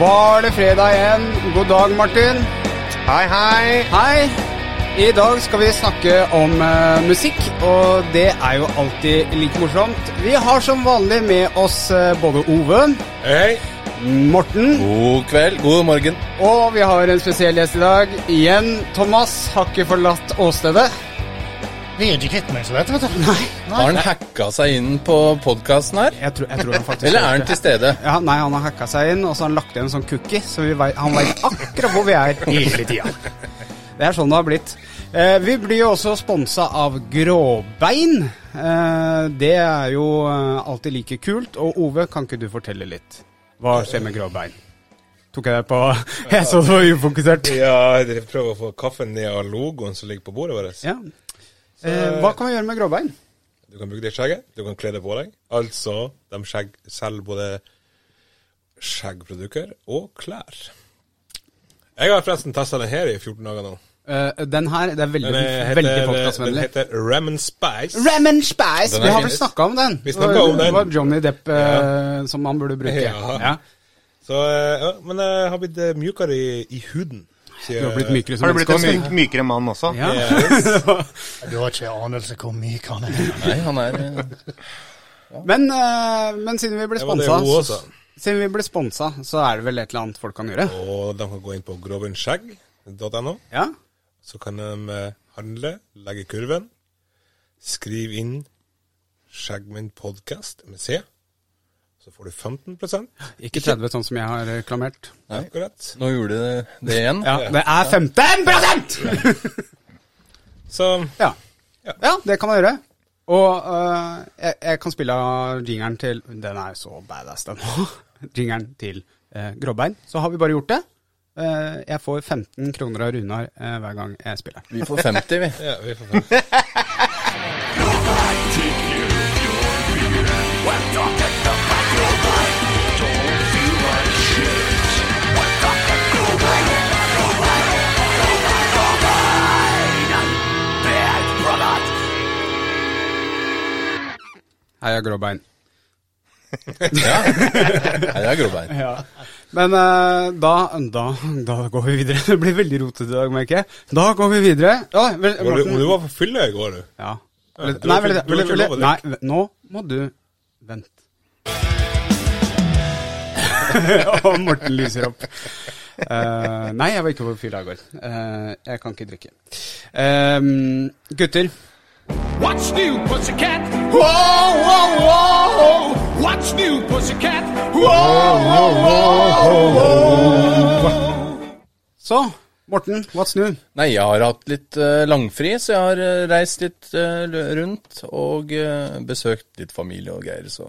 var det fredag igjen. God dag, Martin. Hei, hei. Hei. I dag skal vi snakke om uh, musikk, og det er jo alltid like morsomt. Vi har som vanlig med oss uh, både Ove, Hei. Morten, God kveld, god morgen. og vi har en spesiell gjest i dag. Igjen, Thomas har ikke forlatt åstedet. Vi er ikke kvitt meg så lett, vet du. Nei. Har han hacka seg inn på podkasten her? Jeg tror, jeg tror han faktisk Eller er han til stede? Ja, Nei, han har hacka seg inn, og så har han lagt igjen en sånn cookie, så vi vet, han veit akkurat hvor vi er hele tida. Det er sånn det har blitt. Eh, vi blir jo også sponsa av Gråbein. Eh, det er jo eh, alltid like kult. Og Ove, kan ikke du fortelle litt? Hva skjer med Gråbein? Tok jeg deg på Jeg så det var ufokusert. Ja, jeg prøver å få kaffen ned av logoen som ligger på bordet vårt. Ja. Eh, hva kan vi gjøre med Gråbein? Du kan bruke det skjegget, du kan kle det på deg. Altså, de skjegg, selger både skjeggprodukter og klær. Jeg har forresten testa den her i 14 dager nå. Uh, den her det er veldig, Den, er- veldig heter, den heter Ramen Spice. Ramen Spice! Vi har vel snakka om den. Vi om den. Det var Johnny Depp eh, som man burde bruke. Ja. Ja. Så, uh, men jeg har blitt eh, mjukere i, i huden. Du har blitt mykere som Har du blitt menneske en myk, mykere mann også? Ja. Yes. Du har ikke anelse hvor myk han er. Nei, han er ja. Men, eh, men siden vi ble sponsa, siden vi ble sponsa, så er det vel et eller annet folk kan gjøre? Og de kan gå inn på grovenskjegg.no. Ja? Så kan de eh, handle, legge kurven, skriv inn Skjeggmenn podcast med C. Så får du 15% Ikke 30, sånn som jeg har reklamert. akkurat. Nå gjorde du det igjen. Ja, det er 15% Så Ja. Ja. ja, det kan man gjøre. Og uh, jeg, jeg kan spille av jingeren til Den er så badass, den nå. Jingeren til uh, Gråbein. Så har vi bare gjort det. Uh, jeg får 15 kroner av Runar eh, hver gang jeg spiller. Vi får 50, vi. ja, vi får få. Heia Gråbein. Ja. Heia gråbein. Ja. Men uh, da, da, da går vi videre. Det blir veldig rotete i dag, merker jeg. Da går vi videre. Ja, vel, Var du, Morten. du var på fylla i går, du. Ja. Nei, du vel, du vel, vel, nei, nå må du vente. Og Morten lyser opp. Uh, nei, jeg var ikke på fylla i går. Uh, jeg kan ikke drikke. Uh, gutter. What's new, pussycat? Whoa, whoa, whoa! What's new, pussycat? Whoa, whoa, whoa! Så, Morten, what's new? Nei, jeg har hatt litt eh, langfri, så jeg har eh, reist litt eh, lø- rundt og eh, besøkt litt familie og greier, så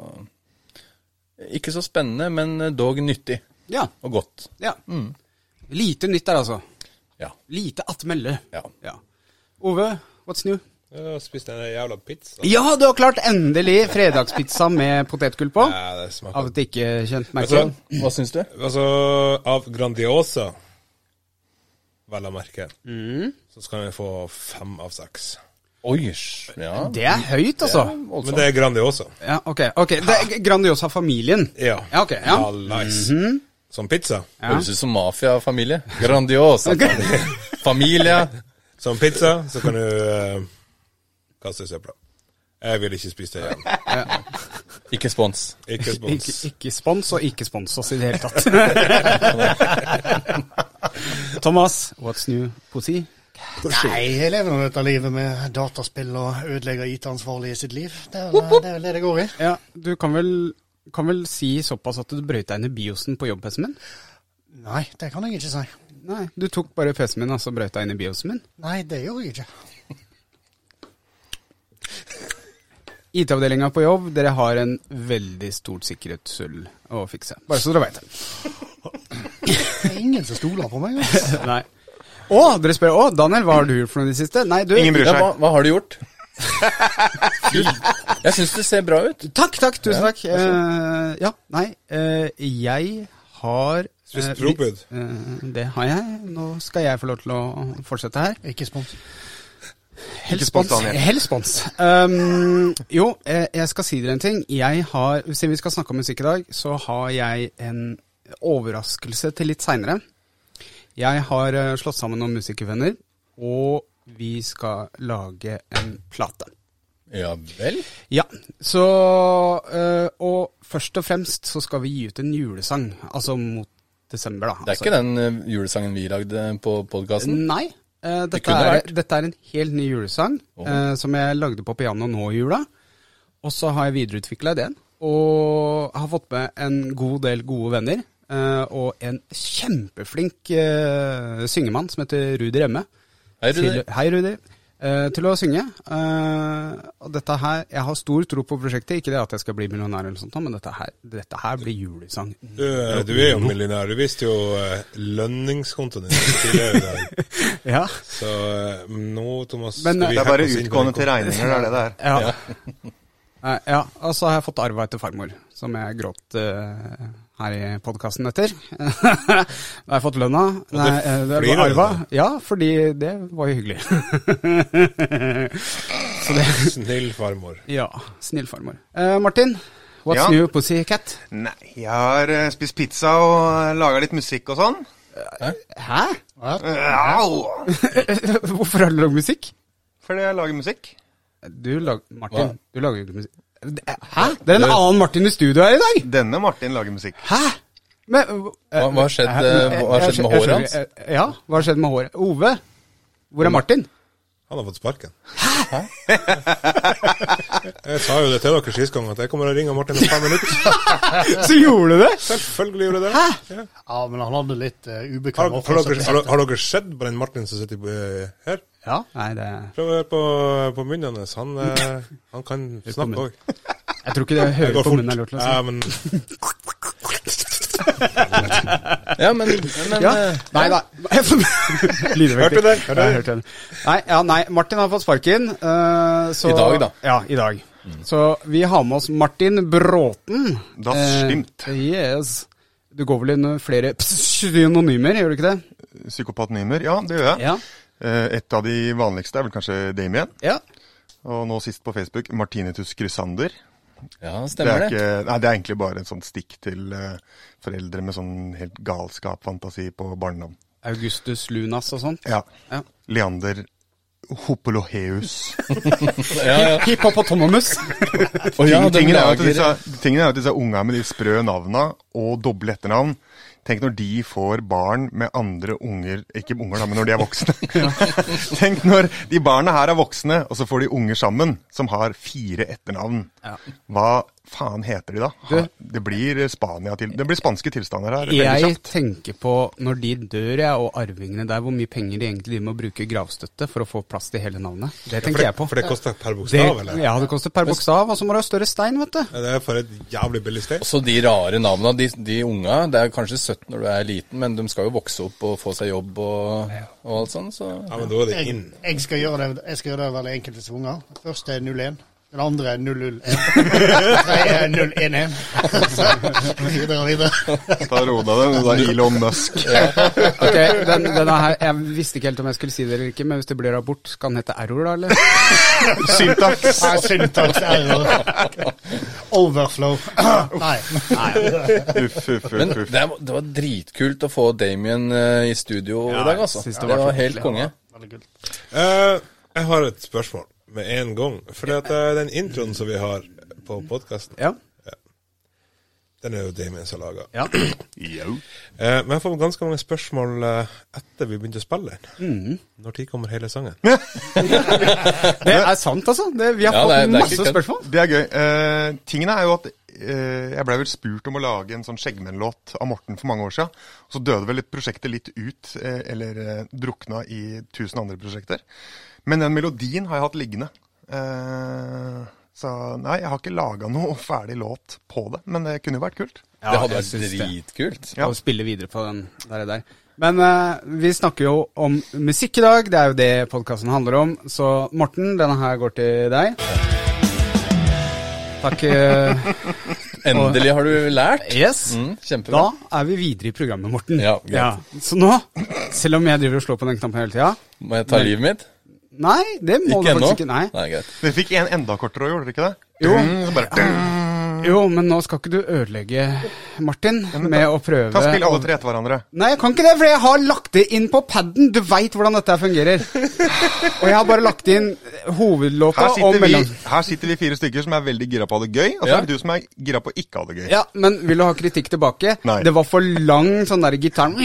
Ikke så spennende, men eh, dog nyttig Ja. og godt. ja. Lite nytt der, altså. Ja. Lite attmelde. ja. Ja. Ove, what's new? Jeg har spist en jævla pizza. Ja, du har klart endelig fredagspizza med potetgull på. Ja, det Av smaker et ikke kjent merke. Altså, Hva syns du? Altså, av Grandiosa, vel å merke, så skal vi få fem av seks. Oi, ja. Det er høyt, altså. Men det er Grandiosa. Ja, ok. ok. Det er Grandiosa-familien. Ja. Ja, ok. Ja. nice. Som pizza. Ja. Høres ut som mafiafamilie. Grandiosa. Familie. Som pizza, så kan du kaste i søpla. Jeg vil ikke spise det igjen. Ikke spons. Ikke spons. Ikke, ikke spons og ikke spons oss i det hele tatt. Thomas, what's new pussy? Nei, jeg lever nå dette livet med dataspill og ødelegger IT-ansvarlige sitt liv. Det er, vel- det er vel det det går i. Ja, du kan vel, kan vel si såpass at du brøyt deg inn i biosen på jobb-PC-en min? Nei, det kan jeg ikke si. Nei, du tok bare PC-en min og så brøt deg inn i biosen min. Nei, det gjorde jeg ikke. IT-avdelinga på jobb, dere har en veldig stort sikkerhetshull å fikse. Bare så dere veit det. Det er ingen som stoler på meg. altså. Nei. Å, dere spør Å, Daniel, hva har du gjort for noe i det siste? Nei, du Ingen bryr Ja, seg. hva, hva har du gjort? Jeg syns det ser bra ut. Takk, takk, tusen Ja, takk. Eh, ja, nei, uh, jeg har Spist uh, eh, det har jeg. Nå skal jeg få lov til å fortsette her. Ikke spons. Helst spons, spons. Daniel. Helst spons. Um, jo, eh, jeg skal si dere en ting. Jeg har, Siden vi skal snakke om musikk i dag, så har jeg en overraskelse til litt seinere. Jeg har eh, slått sammen noen musikervenner, og vi skal lage en plate. Ja vel? Ja, så øh, Og først og fremst så skal vi gi ut en julesang, altså mot desember, da. Det er altså. ikke den eh, julesangen vi lagde på podkasten? Nei. Øh, dette, det er, dette er en helt ny julesang oh. uh, som jeg lagde på piano nå i jula. Og så har jeg videreutvikla ideen, og har fått med en god del gode venner. Uh, og en kjempeflink syngemann som heter Rudi Remme. Hei, Rudi. Til, hei, Rudi. Eh, til å synge. Eh, og dette her, Jeg har stor tro på prosjektet. Ikke det at jeg skal bli millionær, eller sånt, men dette her, dette her blir julesang. Du, eh, du er jo millionær. Du viste jo eh, lønningskontoen din tidligere i dag. Ja. Så nå, Thomas Men, skal vi Det er bare utgående til regninger, det er det det er. Ja. Ja. Og så har jeg fått arva etter farmor, som jeg gråt eh, her i podkasten etter. da har jeg fått lønna. Nei, eh, det blir arva. Ja, fordi det var jo hyggelig. så det. Snill farmor. Ja, snill farmor. Eh, Martin, what's Ja. new pussycat? Nei, jeg har eh, spist pizza og laga litt musikk og sånn. Hæ? Au! Hvorfor har du lagd musikk? Fordi jeg lager musikk. Du lag, Martin, Hva? du lager jo ikke musikk. Hæ? Det er en annen Martin i studio her i dag! Denne Martin lager musikk. Hæ? Men, Hva- hva har skjedd, Hæ? eh, hva har skjedd med håret hans? Ja, hva har skjedd med håret? Ove, hvor er Martin? Han har fått sparken. Hæ? jeg sa jo det til dere sist gang, at jeg kommer og ringer Martin om fem minutter. Så gjorde du det? Selvfølgelig gjorde jeg det. Ja. Ja, men han hadde litt uh, Har, ubekvem har, har, har dere sett på den Martin som sitter her? Ja. Nei, det Prøv å høre på, på munnen hans. Han, eh, han kan snakke òg. Jeg tror ikke det hører på munnen er å si. Ja, men Ja, men, men Ja. eh, Nei da. Hørte du det? Hørte det? hørte det. Nei, ja, nei, Martin har fått sparken. Uh, så, I dag, da. Ja, i dag. Så vi har med oss Martin Bråten. Das Eh, Uh, yes. Du går vel inn flere synonymer, gjør du ikke det? Psykopatnymer. Ja, det gjør jeg. Ja. Eh, Et av de vanligste er vel kanskje Damien. ja. Og nå sist på Facebook Martinitus Chrysander. ja, Det stemmer er, det. ikke, nei, det er egentlig bare en sånn stikk til eh, foreldre med sånn helt galskap, fantasi på barnenavn. Augustus Lunas og sånt. Ja. Ja. Leander Hopoloheus. Ja, ja. Hippopotamus. Og ja, tingen, er at disse, tingen er at disse unga med de sprø navna og doble etternavn Tenk når de får barn med andre unger Ikke unger, da, men når de er voksne. Tenk når de barna her er voksne, og så får de unger sammen som har fire etternavn. Ja. Hva faen heter de da? Ha, det blir Spania til Det blir spanske tilstander her. Jeg kjapt. tenker på, når de dør, jeg, og arvingene der, hvor mye penger de egentlig må bruke gravstøtte for å få plass til hele navnet. Det tenker tenker det, jeg på. for det koster per Det, bokstav, eller? ja, det koster per bokstav, og så må du ha større stein, vet du. Det er for et jævlig billig sted. også de rare navna. De, de unga, det er kanskje søtt når du er liten, men de skal jo vokse opp og få seg jobb og, og alt sånt, så Ja, men da er det inn. jeg, skal gjøre det, jeg skal gjøre det veldig enkelt til unger. Først er 01. Den andre er 001. Den tredje er 011. Så videre og videre. Ta ro deg, det er Elon Musk. Ok, den, denne her, Jeg visste ikke helt om jeg skulle si det eller ikke, men hvis det blir abort, skal den hete error, da, eller? Syntax. Nei, syntax error. Overflow. Nei. Uff, uff, uff. Men det, var- det var dritkult å få Damien eh, i studio i dag, altså. Det Det det var var, helt konge. Kult. Eh, jeg har et spørsmål med en gang. For det er den introen som vi har på podkasten, Ja. den er jo Damien som laga. ja. Eh, men jeg får ganske mange spørsmål eh, etter vi begynte å spille den. Mm. Når tid kommer hele sangen? Det er sant, altså. Det, vi har Ja, fått det er- det er masse spørsmål. Det er gøy. Eh, tingene er jo at eh, Jeg blei vel spurt om å lage en sånn Skjeggmenn-låt av Morten for mange år siden. Så døde vel prosjektet litt ut, eh, eller eh, drukna i tusen andre prosjekter. Men den melodien har jeg hatt liggende. Eh, så nei, jeg har ikke laga noe ferdig låt på det, men det kunne jo vært kult. det hadde vært dritkult. Ja. Å spille videre på den der. der. Men eh, vi snakker jo om musikk i dag, det er jo det podkasten handler om. Så Morten, denne her går til deg. Takk. eh, Endelig har du lært. yes. Mm, kjempebra. Da er vi videre i programmet, Morten. Ja, greit. Så nå, selv om jeg driver og slår på den knappen hele tida Må jeg ta livet mitt? Nei, det må Ikke du faktisk faktisk ikke. Nei. Nei, greit. Dere fikk en enda kortere òg, gjorde dere ikke det? Jo. Mm, så bare, Jo, men nå skal ikke du ødelegge, Martin, ja, med ta- å prøve Ta spill alle tre etter hverandre. Nei, jeg kan ikke det, for jeg har lagt det inn på paden. Du veit hvordan dette fungerer. Og jeg har bare lagt inn hovedlåta Her og sitter, vi, her sitter vi fire stykker som er veldig gira på å ha det gøy, og så Ja. er det du som er gira på å ikke ha det gøy. Ja, men vil du ha kritikk tilbake? Nei. Det var for lang sånn der gitar...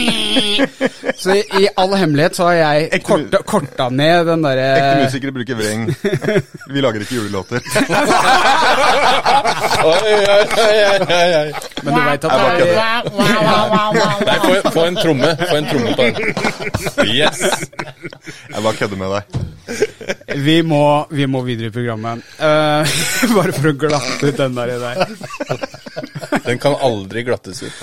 Så i, i all hemmelighet så har jeg Ekte- korta, korta ned den Ekte musikere bruker vreng. Vi lager ikke julelåter. Men du veit at det er, Nei, få, få en tromme. Få en tromme på den. Yes. Jeg bare kødder med deg. vi, må, vi må videre i programmet. Uh, bare for å glatte ut den der. i deg. Den kan aldri glattes ut.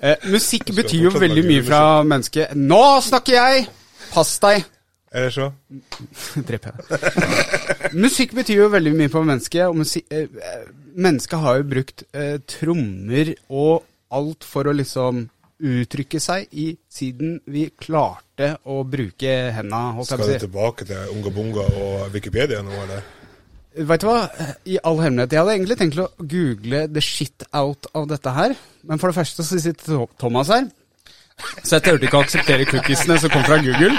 Eh, musikk betyr jo veldig mye fra mennesket. Nå snakker jeg! Pass deg! Er det så? dreper jeg. Musikk betyr jo veldig mye på mennesket, og musikk, eh, eh, mennesket har jo brukt eh, trommer og alt for å liksom uttrykke seg i siden vi klarte å bruke henda, Skal du tilbake til Unga Bunga og Wikipedia nå, eller? Vet du hva, i all hemmelighet, jeg hadde egentlig tenkt å google the shit out av dette her, men for det første så sitter Thomas her, så jeg turte ikke å akseptere cookiesene som kom fra Google.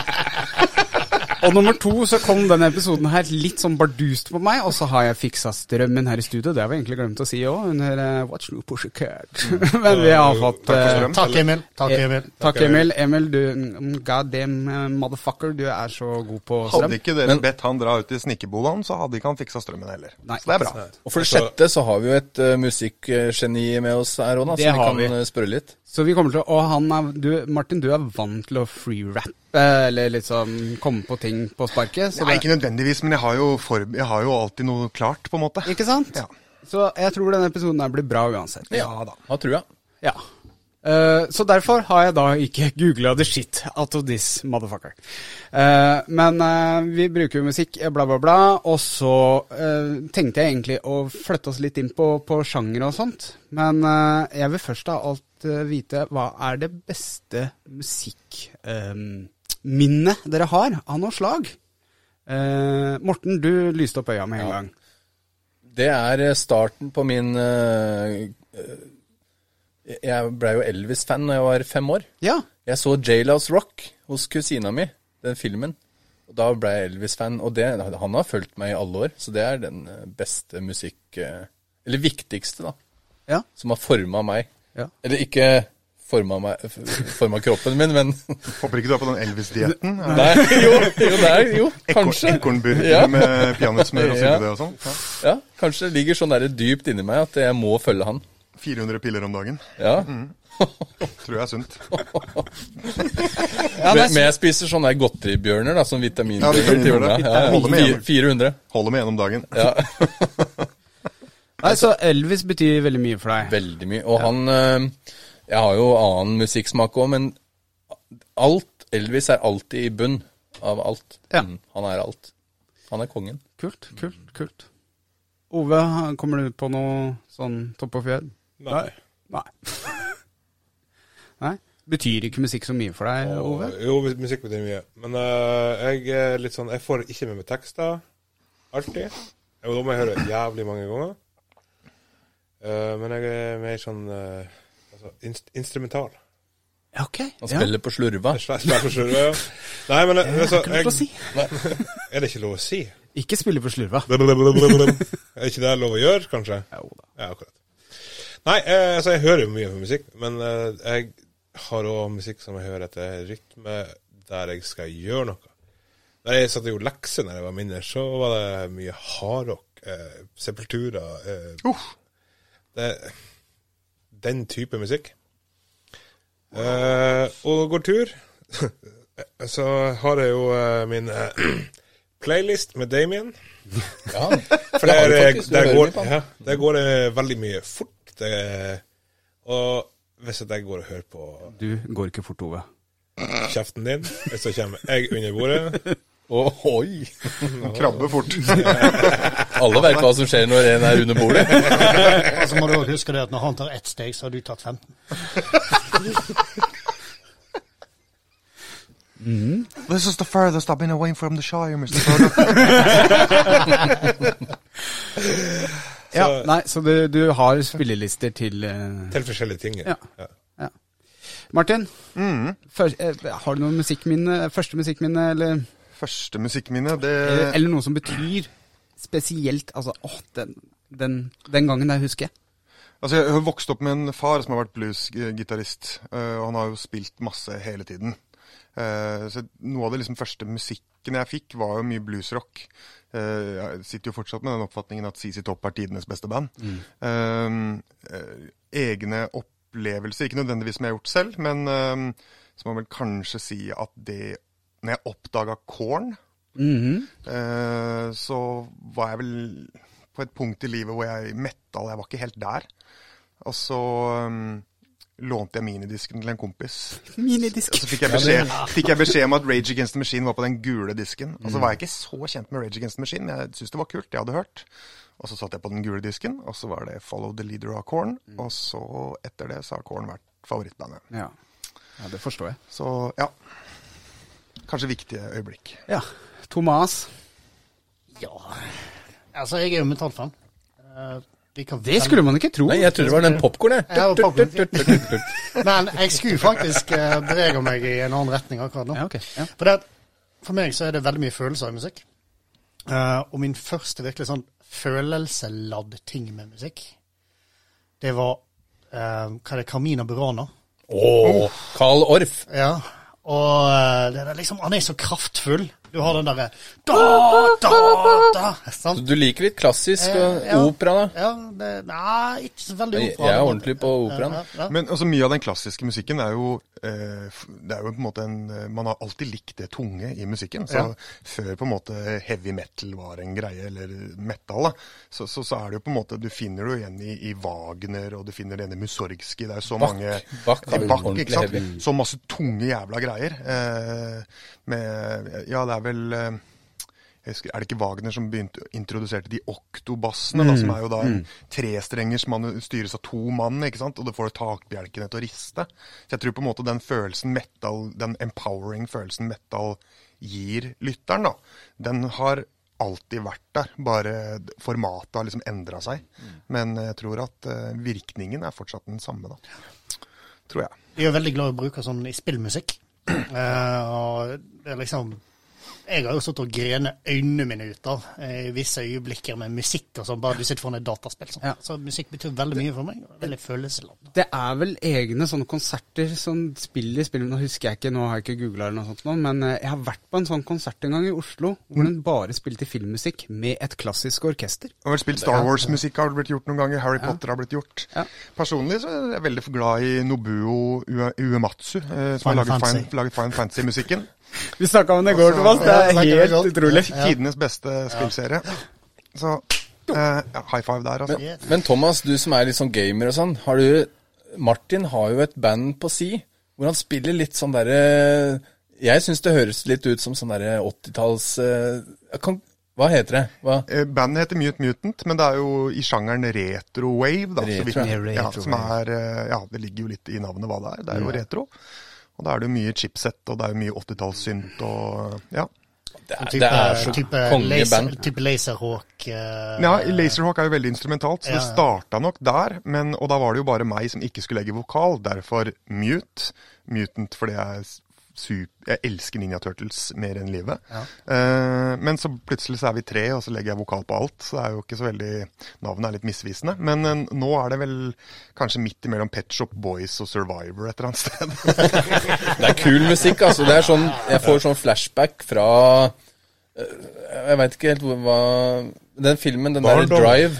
Og nummer to så kom denne episoden her litt sånn bardust på meg, og så har jeg fiksa strømmen her i studio. Det har vi egentlig glemt å si òg, under uh, Watch New Pussycat. Men vi har fått Takk eh, strøm. Takk, Emil. Takk, Emil. Takk, Emil. Emil, du god goddamn eh, motherfucker, du er så god på strøm. Hadde ikke dere bedt han dra ut i snikkerbodaen, så hadde ikke han fiksa strømmen heller. Nei. Så det er bra. Og for det sjette så har vi jo et uh, musikkgeni med oss her òg, så vi kan vi. eh, spørre litt. Så vi kommer til å Og han er du, Martin, du er vant til å freerappe, eller liksom komme på ting på sparket. Så Nei, det, ikke nødvendigvis, men jeg har, jo for, jeg har jo alltid noe klart, på en måte. ikke sant? Ja. Så jeg tror denne episoden her blir bra uansett. Ja da. Da tror jeg. Ja. Eh, så derfor har jeg da ikke googla the shit out of this motherfucker. Uh, men uh, vi bruker jo musikk, bla, bla, bla. Og så tenkte jeg egentlig å flytte oss litt inn på, på sjanger og sånt. Men jeg vil først av alt vite hva er det beste musikkminnet dere har av noe slag? Morten, du lyste opp øya med en Ja. gang. Det er starten på min Jeg blei jo Elvis-fan da jeg var fem år. Ja. Jeg så J-Lows Rock hos kusina mi, den filmen. Og Da ble jeg Elvis-fan, og det, han har fulgt meg i alle år. Så det er den eh, beste musikk... eh, Eller viktigste, da. Ja. Som har forma meg. Ja. Eller ikke forma, meg, forma kroppen min, men Håper ikke du er på den Elvis-dietten. Nei, jo, jo, det er jo, kanskje. Ekornburger Ja. med peanøttsmør og Ja. syltetøy og sånn. Ja. Ja, kanskje det ligger sånn der dypt inni meg at jeg må følge han. 400 piller om dagen. Ja. Tror jeg er sunt. Ja, Men, men jeg spiser sånne godteribjørner, da, sånn vitamin Ja, vitaminbjørner. Ja, ja, Holder med 400. Holder med en om dagen. Ja, Nei, så Elvis betyr veldig mye for deg. veldig mye. Og han øh, Jeg har jo annen musikksmak òg, men alt Elvis er alltid i bunn av alt. Ja. Mm, Han er alt. Han er kongen. Kult, kult, kult. Ove, kommer du på noe sånn topp og fjell? Nei. Nei. Nei? Betyr ikke musikk så mye for deg, Ove? Jo, musikk betyr mye. Men uh, jeg er litt sånn Jeg får ikke med meg tekster. Alltid. Jo, da må jeg høre jævlig mange ganger. Uh, men jeg er mer sånn uh, altså, inst instrumental. Ja, ok. Han Ja. spiller på slurva. Jeg spiller på slurva, ja. Nei, men Jeg altså, jeg, å si. jeg, Er det ikke lov å si? Ikke spille på slurva. Er ikke det lov å gjøre, kanskje? Jo da. Ja, akkurat. Nei, eh, altså, jeg hører jo mye på musikk, men eh, jeg har òg musikk som jeg hører etter rytme der jeg skal gjøre noe. Da jeg satt og gjorde lekser da jeg var mindre, så var det mye hardrock. Eh, Sepultura. Eh, Det er den type musikk. Eh, og går tur, så har jeg jo eh, min eh, playlist med Damien. Ja, For det har der, du faktisk, du der, går, ja, der går det veldig mye fort. Det, og hvis jeg går og hører på Du går ikke fort, Ove. kjeften din, så kommer jeg under bordet. Å, oi! Krabbe fort. Alle vet hva som skjer når en er under bordet. Og så må du også huske det at når han tar ett steg, så har du tatt 15. This is the furthest I've been away from the Shire, Mr. Frodo. Ja, nei, så du, du har spillelister til uh, Til forskjellige ting. Ja. Ja. Martin, før, eh, har du noe musikkminne, første musikkminne, eller, Første musikkminne, det eller, eller noe som betyr spesielt Altså, åh, den, den, den gangen der husker jeg. Altså, Jeg har vokst opp med en far som har vært bluesgitarist, eh, og han har jo spilt masse hele tiden. Eh, Så Noe av det liksom første musikken jeg fikk, var jo mye bluesrock. Eh, Jeg sitter jo fortsatt med den oppfatningen at CC Topp er tidenes beste band. Eh, eh, Egne opplevelser, ikke nødvendigvis som jeg har gjort selv, men så må man vel kanskje si at det Når jeg oppdaga Korn, eh, så var jeg vel på et punkt i livet hvor jeg metal Jeg var ikke helt der. Og så um, lånte jeg minidisken til en kompis. Minidisk. Så fikk jeg, beskjed, fikk jeg beskjed om at Rage Against the Machine var på den gule disken. Og så var jeg ikke så kjent med Rage Against the Machine, men jeg syntes det var kult. Jeg hadde hørt. Og så satt jeg på den gule disken, og så var det Follow the Leader av Korn. Og så, etter det, så har Korn vært favorittbandet. Ja. ja, det forstår jeg. Så ja. Kanskje viktige øyeblikk. Ja. Thomas? Ja Altså, jeg er jo metallfan. Eh, liker Det skulle man ikke tro. Nei, jeg trodde det var den popkornen. Ja. Men jeg skulle faktisk uh, bevege meg i en annen retning akkurat nå. Ja, okay. Ja. For, det, at- for meg så er det veldig mye følelser i musikk. Uh, og min første virkelig sånn følelseladd ting med musikk, det var uh, hva er det, Carmina Burana. Å, Carl Orff. Ja. Og uh, det er liksom, han er så kraftfull. Du har den derre da, da, da. Så Sant? du liker litt klassisk og Eh, ja. opera, da? Ja, det, nei, ikke så veldig opera. jeg er ordentlig på operaen. Ja, ja. Men altså, mye av den klassiske musikken er jo eh, Det er jo på en måte en eh, Man har alltid likt det tunge i musikken. Så Ja. før på en måte heavy metal var en greie, eller metal, så, så, så er det jo på en måte Du finner det jo igjen i, i Wagner, og du finner det igjen i Musorgskij. Det er jo så bak, mange Bach jo ikke sant? heavy. Så masse tunge jævla greier. Eh, med Ja, det er vel eh, husker, Er det ikke Wagner som begynte introduserte de oktobassene, da, som er jo da en trestrenger som man styres av to mann, ikke sant? og det får takbjelkene til å riste. Så jeg tror på en måte den følelsen metal, den empowering følelsen metal gir lytteren, da, den har alltid vært der, bare formatet har liksom endra seg. Men jeg tror at eh, virkningen er fortsatt den samme, da. Tror jeg. Vi er veldig glad i å bruke sånn i spillmusikk. Uh, og det er liksom Jeg har jo stått og grene øynene mine ut av eh, i visse øyeblikker med musikk og sånn, bare du sitter foran et dataspill. Sånn. Ja. Så musikk betyr veldig mye for meg. Veldig følelsesladd. Det er vel egne sånne konserter som spiller spill Nå husker jeg ikke, nå har jeg ikke googla eller noe sånt, nå, men eh, jeg har vært på en sånn konsert en gang i Oslo hvor den bare spilte filmmusikk med et klassisk orkester. Og har vel spilt Star Wars-musikk har blitt gjort noen ganger. Harry Potter har blitt gjort. Ja. Personlig så er jeg veldig glad i Nobuo Uematsu, eh, som har laget laget Fine Fantasy-musikken. Vi snakka om det i går, Thomas. Det er helt utrolig. Tidenes beste spillserie. Så eh, high five der, altså. Men, men Thomas, du som er litt sånn gamer og sånn, har du Martin har jo et band på si hvor han spiller litt sånn derre Jeg syns det høres litt ut som sånn derre 80-talls eh, Hva heter det? Hva? Eh, Bandet heter Mute Mutant, men det er jo i sjangeren retro-wave. da, så Retro, vidt- ja. ja, som er, eh, ja, Det ligger jo litt i navnet hva det er. Det er jo retro. Og da er det jo mye chipset, og det er jo mye 80-tallssynt og ja. Det er, Type, det er så type, laser, type Laserhawk. uh, Ja, Laserhawk er jo veldig instrumentalt, så Ja, det starta nok der. Men, og da var det jo bare meg som ikke skulle legge vokal, derfor Mute. Mutant fordi jeg, er sup- jeg elsker Ninja Turtles mer enn livet. Eh, men så plutselig så er vi tre, og så legger jeg vokal på alt. Så det er jo ikke så veldig Navnet er litt misvisende. Men eh, nå er det vel kanskje midt imellom Pet Shop Boys og Survivor et eller annet sted. Det er kul musikk, altså. Det er sånn, jeg får sånn flashback fra eh, Jeg veit ikke helt hva Den filmen, den der Drive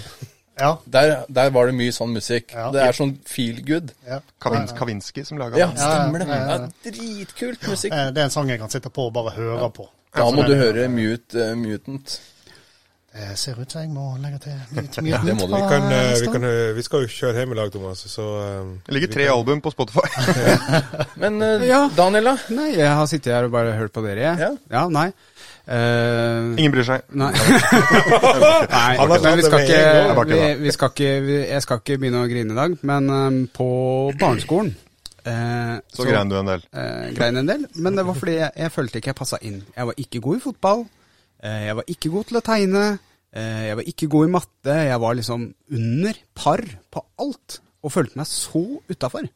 Ja. Der, der var det mye sånn musikk. Ja. Det er sånn feel good. ja. Kavins, Kavinsky som laga Ja, den. stemmer det. ja, dritkult musikk. Eh, Det er en sang jeg kan sitte på og bare høre på. Da Altså, må du høre Mute uh, Mutant. Det ser ut som jeg må legge til litt Ja, det må du. Vi, kan, eh, vi, kan, vi skal jo kjøre hjem i lag, Thomas, så uh, Det ligger tre album på Spotify. Men uh, Ja. Daniel, da? Nei, jeg har sittet her og bare hørt på dere, Ja, Ja. nei. Eh, Ingen bryr seg. Nei. Nei, men vi skal ikke, vi, vi skal ikke vi, Jeg skal ikke begynne å grine i dag, men um, på barneskolen uh, Så grein du en del. Uh, grein en del, men det var fordi jeg, jeg følte ikke jeg passa inn. Jeg var ikke god i fotball. Eh, jeg var ikke god til å tegne. Eh, jeg var ikke god i matte. Jeg var liksom under par på alt, og følte meg så utafor.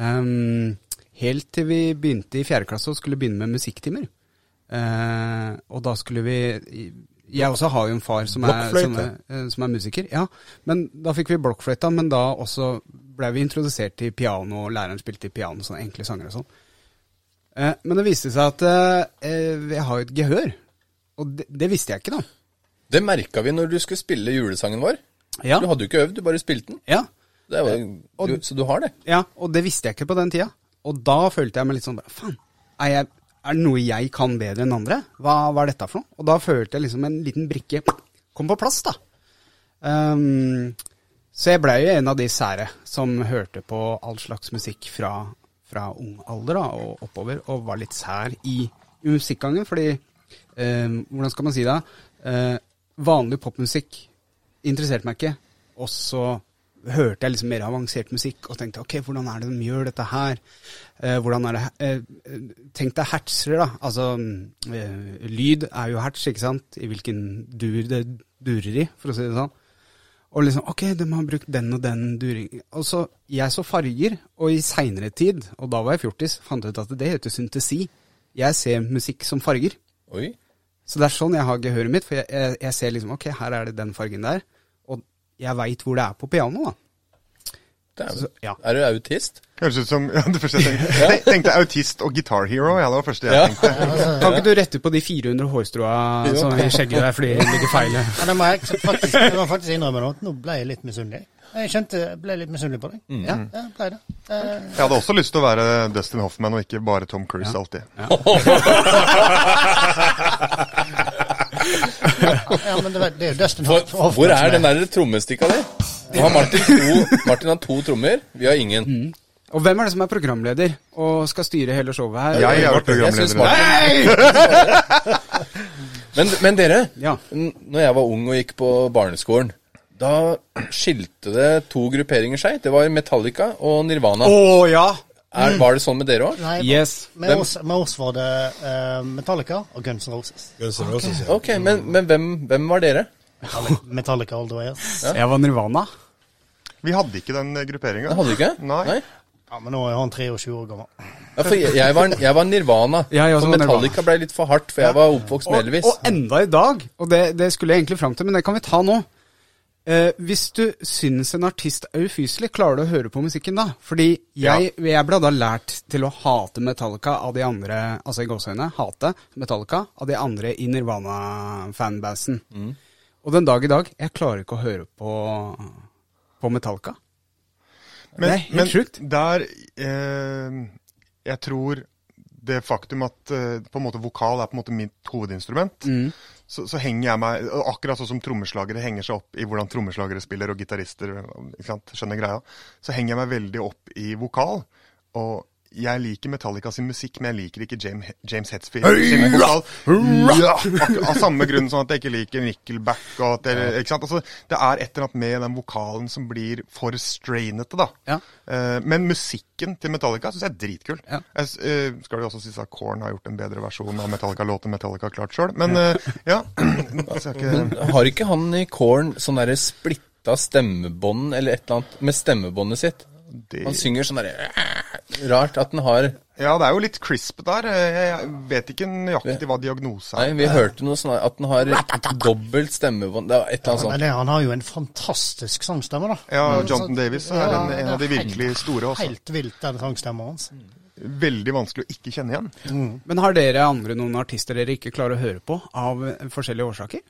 Um, helt til vi begynte i fjerde klasse og skulle begynne med musikktimer. Eh, og da skulle vi Jeg også har jo en far som er, som er, eh, som er musiker. Ja, men da fikk vi blokkfløyta, men da også ble vi introdusert til piano, og læreren spilte piano, sånne enkle sanger og sånn. Eh, men det viste seg at eh, jeg har jo et gehør, og det, det visste jeg ikke da. Det merka vi når du skulle spille julesangen vår. Ja, Du hadde jo ikke øvd, du bare spilte den. ja, Det var, du, så du har det. ja, og det visste jeg ikke på den tida. Og da følte jeg meg litt sånn bare, faen, er, jeg, er det noe jeg kan bedre enn andre? Hva, hva er dette for noe? Og da følte jeg liksom en liten brikke kom på plass, da. Um, så jeg blei jo en av de sære som hørte på all slags musikk fra, fra ung alder da, og oppover, og var litt sær i, i musikkgangen, fordi um, Hvordan skal man si det? uh, vanlig popmusikk interesserte meg ikke. Og så hørte jeg liksom mer avansert musikk og tenkte ok, hvordan er det de gjør dette her? Eh, hvordan er det eh, eh, Tenk deg hertser, da. Altså eh, lyd er jo herts, ikke sant? I hvilken dur det durer i, for å si det sånn. Og liksom ok, de har brukt den og den during. Og så jeg så farger, og i seinere tid, og da var jeg fjortis, fant jeg ut at det heter syntesi. Jeg ser musikk som farger. Oi. Så det er sånn jeg har gehøret mitt, for jeg, jeg, jeg ser liksom ok, her er det den fargen der, jeg veit hvor det er på piano, da. Er, Så, ja. er du autist? Høres ut som ja, det første jeg tenkte. Jeg tenkte autist og guitar hero. Ja, det var det første jeg Ja. tenkte. Kan ikke du rette på de 400 hårstråa som i skjegget der fordi det ligger feil? Ja, det må jeg faktisk, jeg må faktisk innrømme nå. at Nå ble jeg litt misunnelig. Jeg kjente ble litt misunnelig på deg. Ja, jeg ble det. Eh, Jeg hadde også lyst til å være Dustin Hoffman og ikke bare Tom Cruise alltid. ja, men det, det er jo Dustin Hvor, Hoffman hvor er den der trommestikka di? Nå har Martin to, Martin har to trommer, vi har ingen. Og hvem er det som er programleder og skal styre hele showet her? Jeg er vært programleder. Martin men, men dere, Ja. når jeg var ung og gikk på barneskolen, da skilte det to grupperinger seg. Det var Metallica og Nirvana. Å ja! Er, var det sånn med dere òg? Nei, Yes. med, oss, med oss var det uh, Metallica og Guns N' Roses. Guns N' Roses, ja. Ok, men, men hvem, hvem var dere? Metallica all the way. Ja. Jeg var Nirvana. Vi hadde ikke den grupperinga. Hadde du ikke? Nei. Ja, men nå er han 23 år gammel. Ja, for jeg, jeg, var, jeg var Nirvana. Ja, jeg for Metallica ble litt for hardt, for jeg var oppvokst med Og, Elvis. og enda i dag, og det, det skulle jeg egentlig fram til, men det kan vi ta nå. Eh, hvis du syns en artist er ufyselig, klarer du å høre på musikken da? Fordi jeg, jeg ble da lært til å hate Metallica av de andre, altså i gåseøyne, hate Metallica av de andre i Nirvana-fanbasen. Mm. Og den dag i dag, jeg klarer ikke å høre på, på Metallica. Men, det er helt men sjukt. der eh, Jeg tror det faktum at eh, på en måte vokal er på en måte mitt hovedinstrument, Mm. Så, så henger jeg meg Akkurat sånn som trommeslagere henger seg opp i hvordan trommeslagere spiller, og gitarister skjønner greia, så henger jeg meg veldig opp i vokal. Og jeg liker Metallica sin musikk, men jeg liker ikke James, James Hetfield sin vokal. Ja, av samme grunn som at jeg ikke liker Nickelback. Og at jeg, ikke sant? Altså, det er et eller annet med den vokalen som blir for strainete, da. Ja. Uh, men musikken til Metallica syns jeg er dritkul. Ja. Jeg, eh, skal det jo også sies at Korn har gjort en bedre versjon av Metallica-låten Metallica har klart sjøl, men uh, ja. Er ikke, Har ikke han i Korn sånn derre splitta stemmebånd eller et eller annet med stemmebåndet sitt? Det, Han synger sånn derre Rart at den har ja, det er jo litt crisp der. Eh, Jeg vet ikke nøyaktig hva diagnose Nei, er. vi hørte noe sånn at den har dobbelt stemmebånd Det var et eller annet Men sånt. men han har jo en fantastisk sangstemme, da. Ja, Men Jonathan Davis er Ja, en, en av de virkelig helt- store også. Helt vilt, den sangstemmen hans. Veldig vanskelig å ikke kjenne igjen. Men har dere andre noen artister dere ikke klarer å høre på av eh, forskjellige årsaker?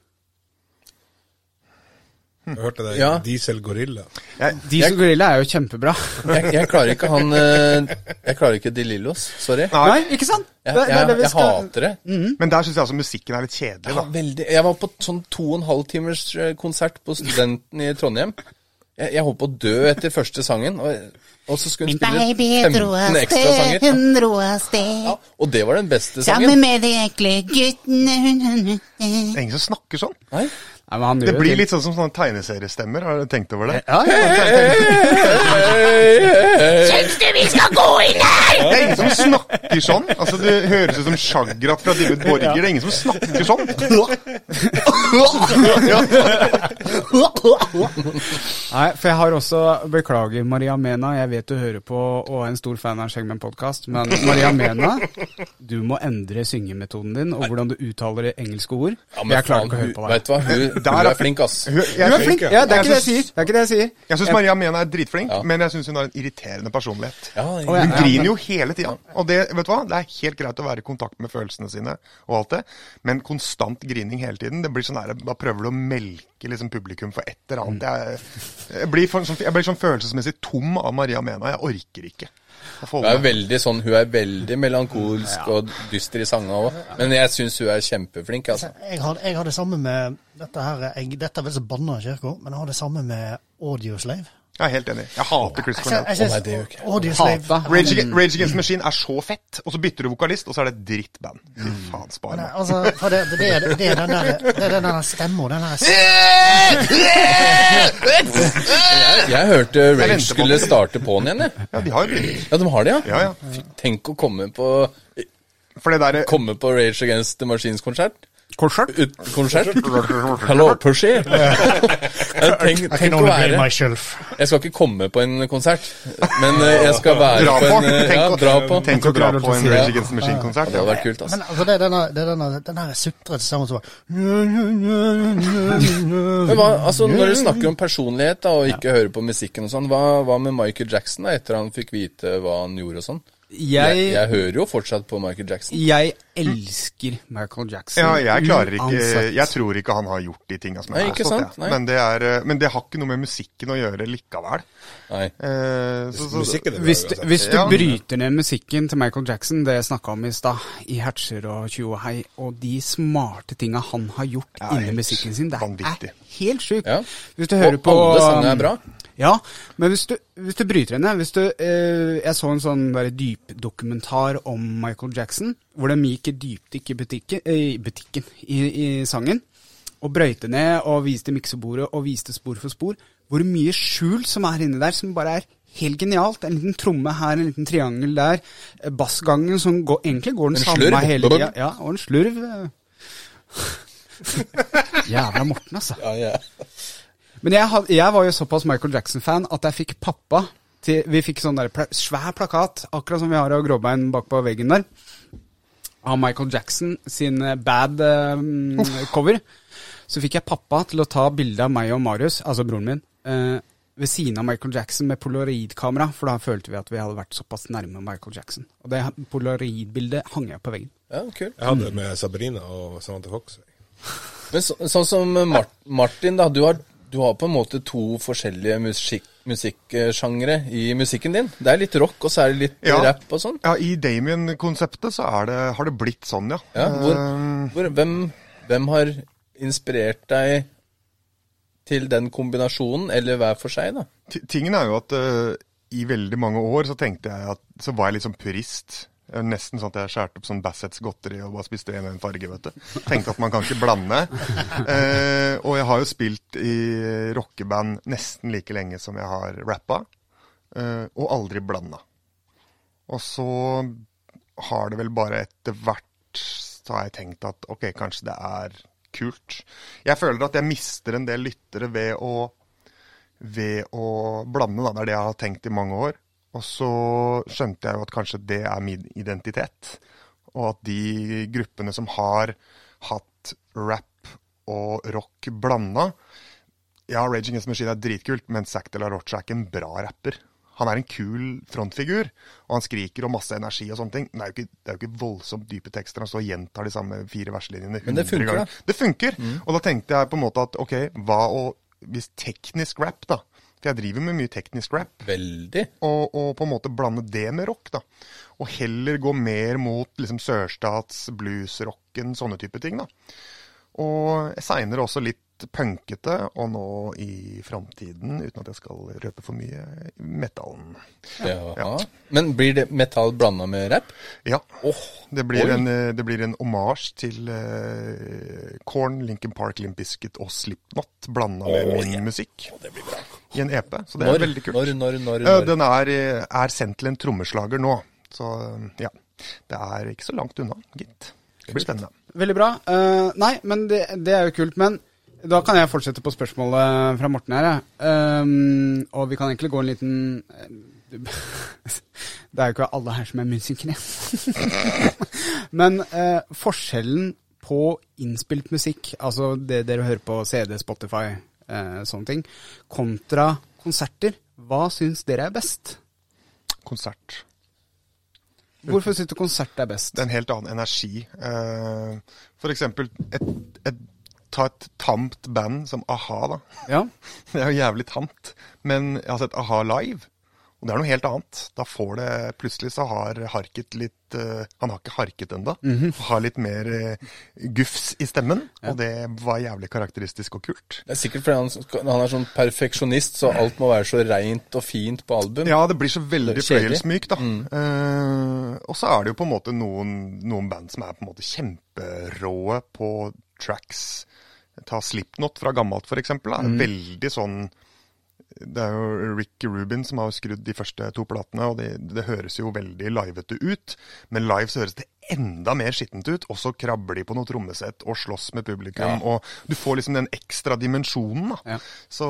Jeg hørte det. Ja. Diesel Gorilla. Diesel Gorilla er jo kjempebra. Jeg, jeg klarer ikke han eh, Jeg klarer ikke De Lillos. Sorry. Nei, ikke sant? Jeg, jeg er det jeg, jeg hater det. Men der syns jeg altså musikken er litt kjedelig, Ja, veldig. Jeg var på sånn to og en halv timers eh, konsert på Studenten i Trondheim. Jeg, jeg holdt på å dø etter første sangen, og, og så skulle hun spille 15 ekstra sanger. hun dro av sted. Ja, og det var den beste sangen. Sammen med de ekle guttene hun, hun, hun. Det er ingen som snakker sånn. Nei. Nei, men han Det blir litt sånn som sånne tegneseriestemmer. Har du tenkt over det? Ja, ja. Syns du vi skal gå inn her? Det er ingen som snakker sånn. Altså, Det høres ut som Sjagrat fra David Borger. Det er ingen som snakker sånn. Nei, for jeg har også Beklager, Maria Mena. Jeg vet du hører på og er en stor fan av Skjeggmenn podkast, men Maria Mena, du må endre syngemetoden din og hvordan du uttaler engelske ord. Ja, men jeg klarer ikke å høre på deg. Vet du hva, hun Der er- er flink, ass. Hun- Du er flink! Ja, det er jeg sier. Det er ikke det jeg sier. jeg syns Maria Mena er dritflink, Ja. men jeg syns hun har en irriterende personlighet. Ja, Hun griner jo hele tida. Og det, vet du hva? det er helt greit å være i kontakt med følelsene sine, og alt det, men konstant grining hele tiden det blir sånn der, Da prøver du å melke liksom, publikum for et eller annet. Jeg, jeg, blir for, sånn, jeg blir sånn følelsesmessig tom av Maria Mena. Jeg orker ikke. Hun er veldig sånn, hun er veldig melankolsk og dyster i sangene òg. Men jeg syns hun er kjempeflink, altså. Jeg har, jeg har det samme med Dette her, jeg, dette er vel så banna i kirka, men jeg har det samme med Audioslave. Jeg er helt enig. Jeg hater Chris Jeg, Cornell. jeg, jeg, Å, nei, det gjør ikke jeg. Audioslave Hata. Rage, Rage Against the Machine er så fett, og så bytter du vokalist, og så er det et drittband. Fy faen, spar meg. altså, for det, det, er, det er den der, det er den der stemmen, den der Jeg, jeg hørte Rage skulle starte på'n igjen, jeg. Ja, de har jo begynt. Ja, de har det, ja? Ja, ja. Tenk å komme på, For det derre komme på Rage Against the Machines-konsert. Konsert? Ut, konsert? Hallo, Pushy? tenk, I tenk can å være. Jeg skal ikke komme på en konsert, men eh, jeg skal være Dra på en eh, Ja, dra på. Tenk å dra på en. Rage Against the Machine-konsert. Det hadde vært kult, altså. Men altså, det er denne, det er denne, den her sutrete stemmen som var altså, når du snakker om personlighet da, og ikke hører på musikken og sånn, hva, hva med Michael Jackson da, etter han fikk vite hva han gjorde og sånn? Jeg, Jeg, jeg hører jo fortsatt på Michael Jackson. jeg elsker Michael Jackson. Ja, jeg klarer ikke uansett. Jeg tror ikke han har gjort de tinga som er påstått. sant? Men, det er, eh, men det har ikke noe med musikken å gjøre likevel. Nei. Eh, så, så, Musikken er Hvis du, hvis du Ja. bryter ned musikken til Michael Jackson, det jeg snakka om i stad, i Hatcher og Tjohei, og de smarte tinga han har gjort Ja, inni musikken sin, det er, er helt sjukt. Ja. Hvis du hører Og på alle sangene er bra. Ja, men hvis du, hvis du bryter henne hvis du, eh, Jeg så en sånn dypdokumentar om Michael Jackson, hvor de gikk i dypdykk i butikken, eh, i, butikken i, i sangen, og brøyte ned og viste miksebordet og viste spor for spor. Hvor mye skjul som er inni der, som bare er helt genialt. En liten tromme her, en liten triangel der. eh, Bassgangen som går, egentlig går den En samme slurv. hele tida. Ja, og en slurv. eh. Jævla Morten, altså. Ja, ja. Men jeg, had, jeg var jo såpass Michael Jackson-fan at jeg fikk pappa til Vi fikk sånn der pla svær plakat, akkurat som vi har av Gråbein bak på veggen der, av Michael Jackson sin eh, bad um, cover. Så fikk jeg pappa til å ta bilde av meg og Marius, altså broren min, eh, ved siden av Michael Jackson med polaroidkamera, for da følte vi at vi hadde vært såpass nærme Michael Jackson. Og det polaroidbildet hang jeg på veggen. ja kult. Jeg hadde det med Sabrina og Samantha Fox. Men så, sånn som Mart Martin, da. Du har, du har på en måte to forskjellige musikk, musikksjangre i musikken din. Det er litt rock, og så er det litt Ja. rap og sånn. ja, I Damien-konseptet så er det, har det blitt sånn, ja. Ja, hvor, Eh, hvor, hvem, hvem har inspirert deg til den kombinasjonen, eller hver for seg, da? T Tingen er jo at uh, i veldig mange år så tenkte jeg at Så var jeg litt sånn purist. Nesten sånn at jeg skjærte opp sånn Bassets godteri og bare spiste en og en farge, vet du. Tenkte at man kan ikke blande. Eh, og jeg har jo spilt i rockeband nesten like lenge som jeg har rappa, eh, og aldri blanda. Og så har det vel bare etter hvert så har jeg tenkt at ok, kanskje det er kult. Jeg føler at jeg mister en del lyttere ved å ved å blande. Da. Det er det jeg har tenkt i mange år. Og så skjønte jeg jo at kanskje det er min identitet. Og at de gruppene som har hatt rap og rock blanda Ja, Rage Against the Machine er dritkult, men Zack de la Rocha er ikke en bra rapper. Han er en kul frontfigur, og han skriker og masse energi og sånne ting. Men det er jo ikke, det er jo ikke voldsomt dype tekster. Han står og gjentar de samme fire verslinjene Men det funker, ganger. Det funker. Og da tenkte jeg på en måte at ok, hva å hvis teknisk rap, da. For jeg driver med mye teknisk rap. Veldig. Og, og på en måte blande det med rock, da. Og heller gå mer mot liksom sørstats, bluesrocken, sånne type ting, da. Og seinere også litt punkete, og nå i framtiden, uten at jeg skal røpe for mye, metallen. Ja. Men blir det metall blanda med rap? Ja. det, blir en, eh, det blir en omasj til uh, Korn, Lincoln Park, Limp Bizkit og Slipknot blanda med Å, min yeah. musikk. I en EP. Så det er veldig kult. når, når, når, Eh, når? Den er, eh, er sendt til en trommeslager nå. Så eh, ja. Det er ikke så langt unna, gitt. Det blir spennende. Veldig bra. Uh, nei, men det, det er jo kult. Men da kan jeg fortsette på spørsmålet fra Morten her. jeg. Ehm, og vi kan egentlig gå en liten Det er jo ikke alle her som er musikere. men uh, forskjellen på innspilt musikk, altså det dere hører på CD, Spotify, sånne ting, kontra konserter, hva syns dere er best? Konsert. Hvorfor syns du konsert er best? Det er en helt annen energi. Eh, for eksempel et, et, ta et tamt band som a-ha, da. Ja. Det er jo jævlig tamt. Men jeg har sett a-ha live, og det er noe helt annet. Da får det Plutselig så har Harket litt uh, Han har ikke harket ennå. Har litt mer uh, gufs i stemmen, og det var jævlig karakteristisk og kult. Det er sikkert fordi han, han er sånn perfeksjonist, så alt må være så reint og fint på album. Ja, det blir så veldig fløyelsmykt, da. Eh, og så er det jo på en måte noen, noen band som er på en måte kjemperåe på tracks. Ta Slipknot fra gammelt, eksempel. Er veldig sånn Det er jo Rick Rubin som har skrudd de første to platene, og det, det høres jo veldig livete ut. Men live så høres det enda mer skittent ut, og så krabber de på noe trommesett og slåss med publikum. Og du får liksom den ekstra dimensjonen, da. Ja. Så,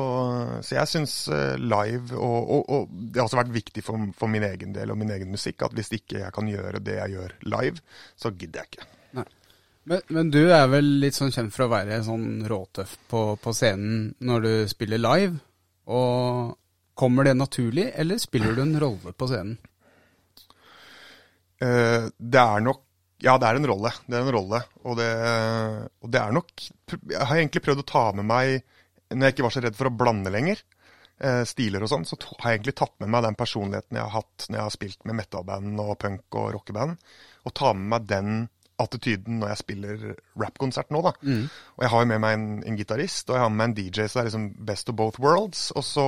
så jeg syns eh, live og, og, og det har også vært viktig for, for min egen del og min egen musikk at hvis ikke jeg kan gjøre det jeg gjør live, så gidder jeg ikke. Men, men du er vel litt sånn kjent for å være sånn råtøff på, på scenen når du spiller live. Og kommer det naturlig, eller spiller du en rolle på scenen? Eh, det er nok Ja, det er en rolle. Det er en rolle. Og det, og det er nok Jeg har egentlig prøvd å ta med meg, når jeg ikke var så redd for å blande lenger, eh, stiler og sånn, så har jeg egentlig tatt med meg den personligheten jeg har hatt når jeg har spilt med metalband og punk og rockeband, og ta med meg den attityden når jeg spiller rappkonsert nå, da. Og jeg har jo med meg en, en gitarist, og jeg har med meg en DJ, så det er liksom best of both worlds. Og så,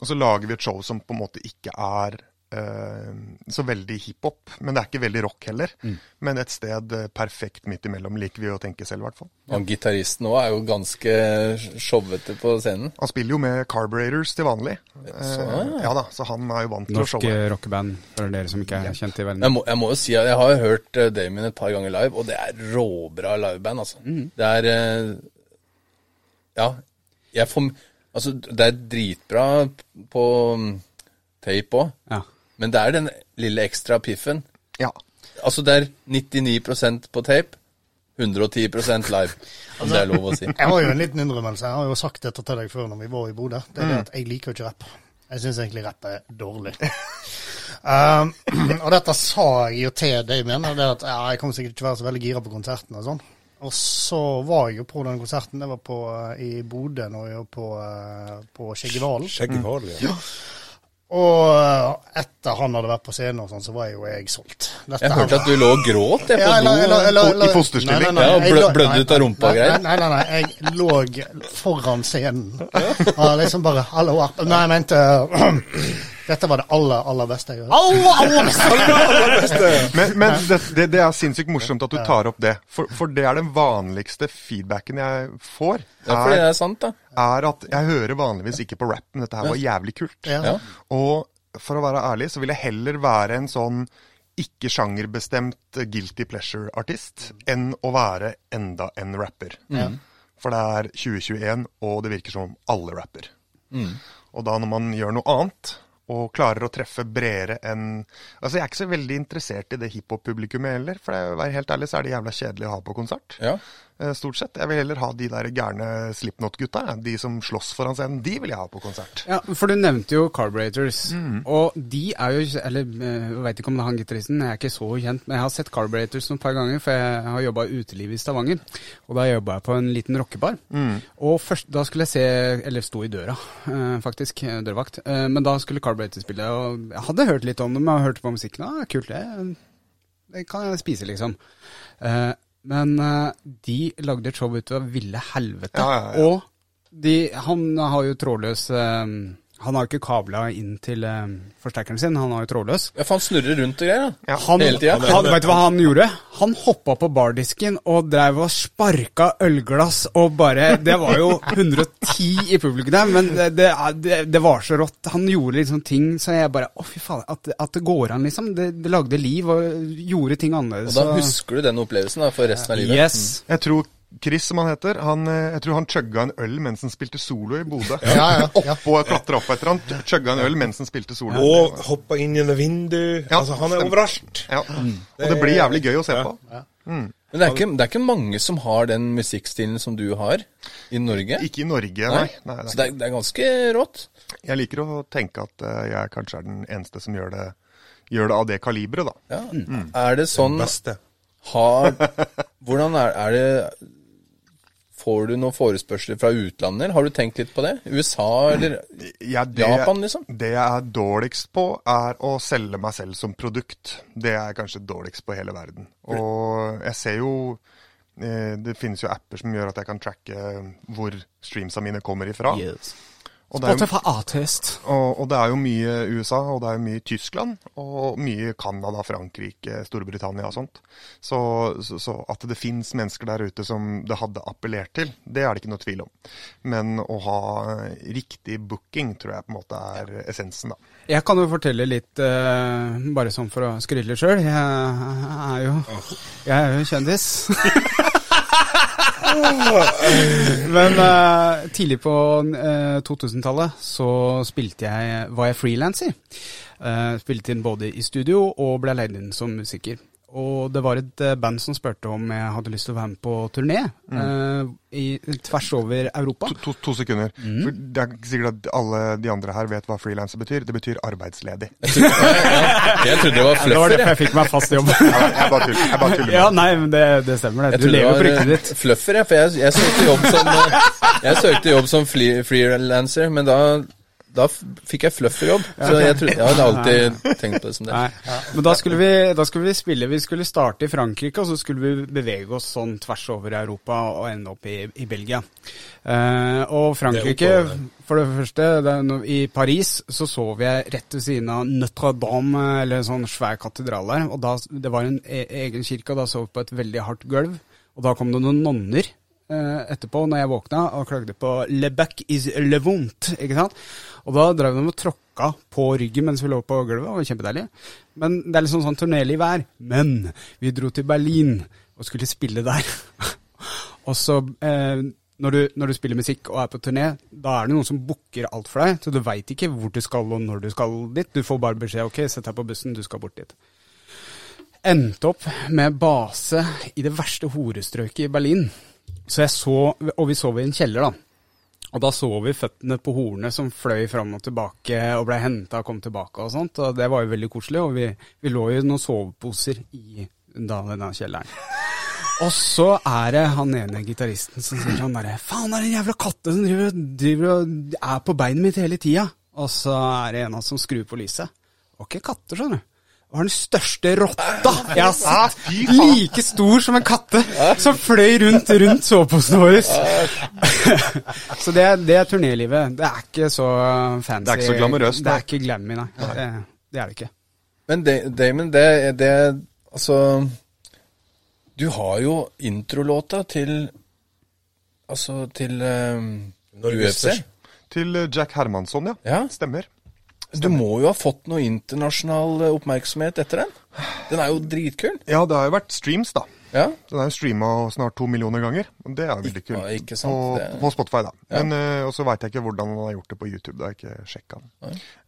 og så lager vi et show som på en måte ikke er så veldig hiphop, men det er ikke veldig rock heller. Men et sted eh, perfekt midt imellom, liker vi å tenke selv, i hvert fall. Og gitaristen òg er jo ganske showete på scenen. Han spiller jo med Carburetors til vanlig. Så, ja da, så han er jo vant til å showe. Norsk rockeband, for dere som ikke er kjent i verden. Jeg må, jeg må jo si at jeg har hørt eh, Damien et par ganger live, og det er råbra liveband, altså. Det er eh, Ja, jeg får Altså, det er dritbra på mm, tape òg, Ja. Men det er den lille ekstra piffen. Ja. Altså, det er 99% på tape, 110% live, om det er lov å si. Jeg har jo en liten innrømmelse. Jeg har jo sagt dette til deg før når vi var i Bodø. Det er det at jeg liker jo ikke rapp. Jeg syns egentlig rapp er dårlig. um, og dette sa jeg jo til Damien. Det at ja, jeg kommer sikkert ikke være så veldig gira på konserten og sånn. Og så var jeg jo på den konserten. Det var på, eh, i Bodø var på, eh, på Skjeggevalen. Skjeggefarlig. Ja. Og etter han hadde vært på scenen og sånn, så var jo jeg solgt. Dette Jeg her hørte at du lå og gråt jeg, på do. I fosterstilling. Nei, nei, nei, blødde ut av rumpa og greier. Nei, nei, nei, jeg lå foran scenen. Og liksom bare Hallo, app. Nei, jeg mente Dette var det aller, aller beste jeg gjorde. Aller, aller beste! Men, men det, det, det er sinnssykt morsomt at du tar opp det. For, for det er den vanligste feedbacken jeg får. Ja, for det Er, er sant, da. er at jeg hører vanligvis ikke på rap, men dette her var jævlig kult. Ja. Og for å være ærlig, så vil jeg heller være en sånn ikke sjangerbestemt guilty pleasure-artist enn å være enda en rapper. For det er 2021, og det virker som alle rapper. Og da når man gjør noe annet, og klarer å treffe bredere enn Altså, jeg er ikke så veldig interessert i det hiphop-publikummet heller, for å være helt ærlig så er det jævla kjedelig å ha på konsert. Ja. Eh, stort sett. Jeg vil heller ha de der gærne Slipknot-gutta. De som slåss foran scenen. De vil jeg ha på konsert. Ja, for du nevnte jo Carburetors. Og de er jo Eller eh, jeg veit ikke om det er han gitaristen, jeg er ikke så kjent, men jeg har sett Carburetors noen par ganger, for jeg har jobba i uteliv i Stavanger. Og da jobba jeg på en liten rockebar. Og først, da skulle jeg se Eller sto i døra, eh, faktisk. Dørvakt. Men da skulle Carburetors spille, og jeg hadde hørt litt om dem, jeg hørte på musikken. Ja, kult, det. Det kan jeg spise, liksom. Men eh, de lagde et show ut av ville helvete. Ja, ja, ja. Og de, han har jo trådløs eh, Han har jo ikke kabla inn til eh, forsterkeren sin, han har jo trådløs. Ja, for han snurrer rundt og greier, da. Han, Hele tida. han, vet du hva han gjorde? Han hoppa på bardisken og dreiv og sparka ølglass og bare Det var jo 110 i publikum der, men det, det, det, det var så rått. Han gjorde liksom ting så jeg bare Å, fy faen. At, at det går an, liksom. Det, det lagde liv og gjorde ting annerledes. Og da husker du den opplevelsen da, for resten av livet. Yes. Jeg tror Chris, som han heter, han, eh, jeg tror han chugga en øl mens han spilte solo i Bodø. Ja, ja, ja. Oppå klatra opp etter han chugga en øl mens han spilte solo. Og hoppa inn gjennom vindu. Ja, altså, han er overalt. Ja. Og det blir jævlig gøy å se på. Men det er, ikke, det er ikke mange som har den musikkstilen som du har i Norge. Ikke i Norge, nei. nei, Så nei. det er, det er ganske rått. Jeg liker å tenke at eh, jeg kanskje er den eneste som gjør det, gjør det av det kaliberet, da. Ja. Er det sånn Beste. har, Hvordan er, er det Får du noen forespørsler fra utlandet, har du tenkt litt på det? USA eller Ja, det, Japan, liksom? Det jeg er dårligst på, er å selge meg selv som produkt. Det er jeg kanskje dårligst på i hele verden. Og jeg ser jo eh, Det finnes jo apper som gjør at jeg kan tracke hvor streamsa mine kommer ifra. Og det, er jo, Spotify A-test. og, og det er jo mye USA, og det er jo mye Tyskland, og mye Canada, Frankrike, Storbritannia og sånt. Så, så, så at det fins mennesker der ute som det hadde appellert til, det er det ikke noe tvil om. Men å ha riktig booking tror jeg på en måte er essensen, da. Jeg kan jo fortelle litt, uh, bare sånn for å skryte litt sjøl. Jeg er jo Jeg er jo kjendis. Men uh, tidlig på uh, 2000-tallet så spilte jeg, var jeg frilanser. Uh, spilte inn både i studio og ble leid inn som musiker. Og det var et eh, band som spurte om jeg hadde lyst til å være med på turné eh, i, tvers over Europa. To, to, to sekunder. For det er ikke sikkert at alle de andre her vet hva frilanser betyr. Det betyr arbeidsledig. Jeg trodde det var Det var fluffer. derfor jeg fikk meg fast jobb. Ja, jeg bare tuller. Jeg bare tuller Ja, nei, men det, det stemmer det. Jeg Du lever på ryktet ditt. eh, fluffer, jeg. For jeg, jeg søkte jobb som Jeg søkte som freelancer, men da, da fikk jeg flufferjobb. Så jeg, trodde, jeg hadde alltid tenkt på det som det. Nei. Men da skulle, vi, da skulle vi spille Vi skulle starte i Frankrike, og så skulle vi bevege oss sånn tvers over Europa og ende opp i, i Belgia. Eh, og Frankrike, Det for det første, det no, i Paris så sov jeg rett ved siden av Notre-Dame, eller en sånn svær katedral der. Og da, det var en e egen kirke, og da sov vi på et veldig hardt gulv. Og da kom det noen nonner eh, etterpå, når jeg våkna, og klagde på 'le back is le vont'. ikke sant? Og da drev de og tråkka på ryggen mens vi lå på gulvet, det var kjempedeilig. Men det er liksom sånn turnéliv vær. Men vi dro til Berlin og skulle spille der. og så eh, når, du, når du spiller musikk og er på turné, da er det noen som booker alt for deg, så du veit ikke hvor du skal og når du skal dit. Du får bare beskjed ok, sett deg på bussen, du skal bort dit endte opp med base i det verste horestrøket i Berlin. Så jeg så, Og vi sov i en kjeller, da. Og da så vi føttene på hornet som fløy fram og tilbake og ble henta og kom tilbake og sånt. Og det var jo veldig koselig. Og vi, vi lå i noen soveposer i da, denne kjelleren. Og så er det han ene gitaristen som sier sånn derre Faen, det er en jævla katte som driver, driver og er på beinet mitt hele tida. Og så er det en av oss som skrur på lyset. Det var ikke katter, skjønner du. Var den største rotta jeg har sett. Like stor som en katte, som fløy rundt rundt soveposene våre. så det, det er turnélivet. Det er ikke så fancy. Det er ikke så glamorøst, Det er ikke glammy, nei. Det, det er det ikke. Men Damon, det, det Altså Du har jo introlåta til Altså til um, UFC. Til eh, Jack Hermansson, ja. Ja. Stemmer. Du må jo ha fått noe internasjonal eh, oppmerksomhet etter den? Den er jo dritkul. Ja, det har jo vært streams, da. Ja. Den er jo streama snart to millioner ganger. og Det er veldig kult. ikke sant, På, det- på Spotify, da. Ja. Men, uh, og så veit jeg ikke hvordan han har gjort det på YouTube. Det har jeg ikke sjekka.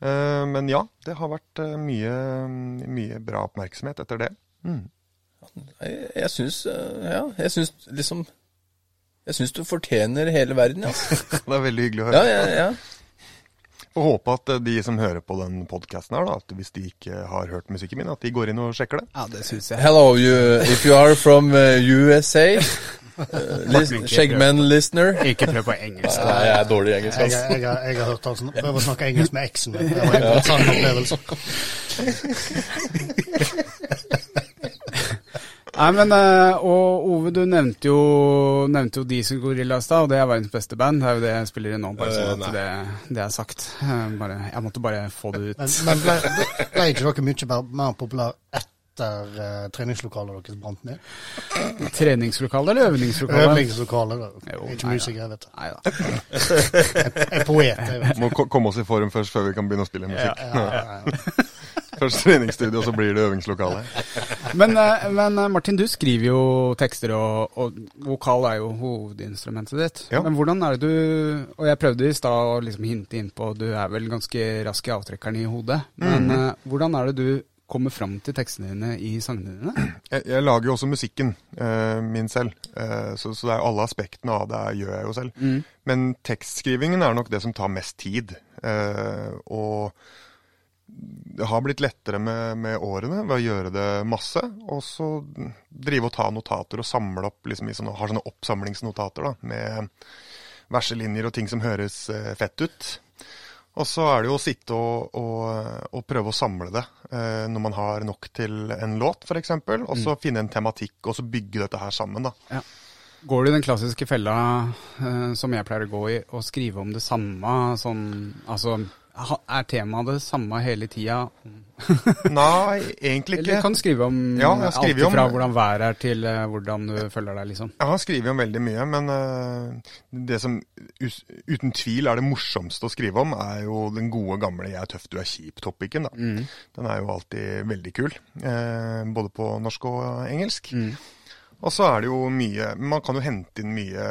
Uh, men ja, det har vært eh, mye, mye bra oppmerksomhet etter det. Jeg, jeg syns eh, Ja, jeg syns liksom Jeg syns du fortjener hele verden, altså. Det er veldig hyggelig å høre. Ja, ja, ja. Får håpe at eh, de som hører på den podkasten her, da, at hvis de ikke har hørt musikken min, at de går inn og sjekker det. Ja, det syns jeg. Hello, you, if you are from uh, USA, uh, listener. Ikke prøv på engelsk. Nei, jeg er dårlig i engelsk, Jeg, altså. jeg, jeg, jeg har hørt han sn- prøve å snakke engelsk med eksen min. Det var en sann opplevelse. Nei, men eh, Og Ove, du nevnte jo, nevnte jo Diesel Gorilla i stad, og det er verdens beste band. Det er jo det jeg spiller i nå, bare sånn at det, det er sagt. Eh, Bare, jeg måtte bare få det ut. Men, men ble, ble ikke dere mye mer, populære etter uh, treningslokalet deres brant ned? Treningslokale eller øvingslokale? Øvingslokale. ikke musikere, jeg vet det. Nei da. Jeg er poet, jeg vet. Må komme oss i form først før vi kan begynne å spille musikk. Ja, ja, ja. Først treningsstudio, så blir det øvingslokale. Men, eh, men eh, Martin, du skriver jo tekster, og, og vokal er jo hovedinstrumentet ditt. Ja. Men hvordan er det du Og jeg prøvde i stad å liksom hinte innpå Du er vel ganske rask i avtrekkeren i hodet. Men eh, hvordan er det du kommer fram til tekstene dine i sangene dine? Jeg, jeg lager jo også musikken eh, min selv, eh, så, så det er alle aspektene av det gjør jeg jo selv. Men tekstskrivingen er nok det som tar mest tid. Eh, og det har blitt lettere med, med årene ved å gjøre det masse, og så drive og ta notater og samle opp liksom sånne, har sånne oppsamlingsnotater da, med verselinjer og ting som høres eh, fett ut. Og så er det jo å sitte og, og, og prøve å samle det eh, når man har nok til en låt, f.eks. Og så finne en tematikk, og så bygge dette her sammen. da. Går du i den klassiske fella eh, som jeg pleier å gå i, og skrive om det samme sånn Altså, er temaet det samme hele tida? Nei, egentlig ikke. Eller du kan skrive om Ja, alt fra om- hvordan været er til eh, hvordan du føler deg, liksom? Jeg har skrevet om veldig mye, men eh, det som uten tvil er det morsomste å skrive om, er jo den gode gamle 'jeg er tøff, du er kjip'-topiken. da. Den er jo alltid veldig kul, eh, både på norsk og engelsk. Og så er det jo mye Man kan jo hente inn mye,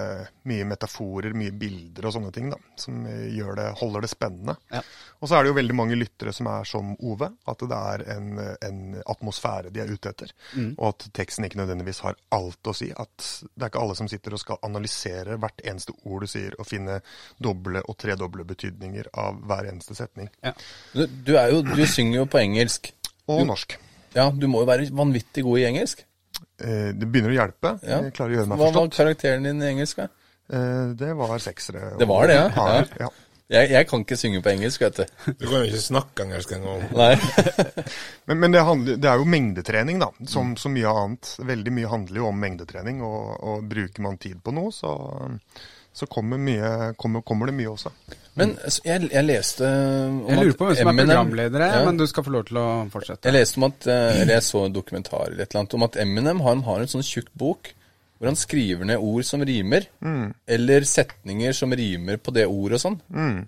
mye metaforer, mye bilder og sånne ting, da, som det, holder det spennende. Ja. Og så er det jo veldig mange lyttere som er som Ove, at det er en, en atmosfære de er ute etter. Og at teksten ikke nødvendigvis har alt å si. At det er ikke alle som sitter og skal analysere hvert eneste ord du sier, og finne doble og tredoble betydninger av hver eneste setning. Du, du, er jo, du synger jo på engelsk. Og norsk. Ja, du må jo være vanvittig god i engelsk. Eh, det begynner å hjelpe. Ja. Jeg klarer å gjøre meg Hva var karakteren din i engelsk? da? Eh, det var seksere. Det var det, ja. Harer, Ja. ja. Jeg, jeg kan ikke synge på engelsk, vet du. Du kan jo ikke snakke engelsk engang. Men, men det, handler, det er jo mengdetrening, da. Som så mye annet. Veldig mye handler jo om mengdetrening. Og, og bruker man tid på noe, så, så kommer, mye, kommer, kommer det mye også. Men jeg, jeg leste om Jeg lurer på hvem som er Eminem- programleder, her, Ja. men du skal få lov til å fortsette. Jeg leste om at, eh, eller jeg så en dokumentar eller et eller annet om at Eminem han har en sånn tjukk bok hvor han skriver ned ord som rimer, eller setninger som rimer på det ordet og sånn.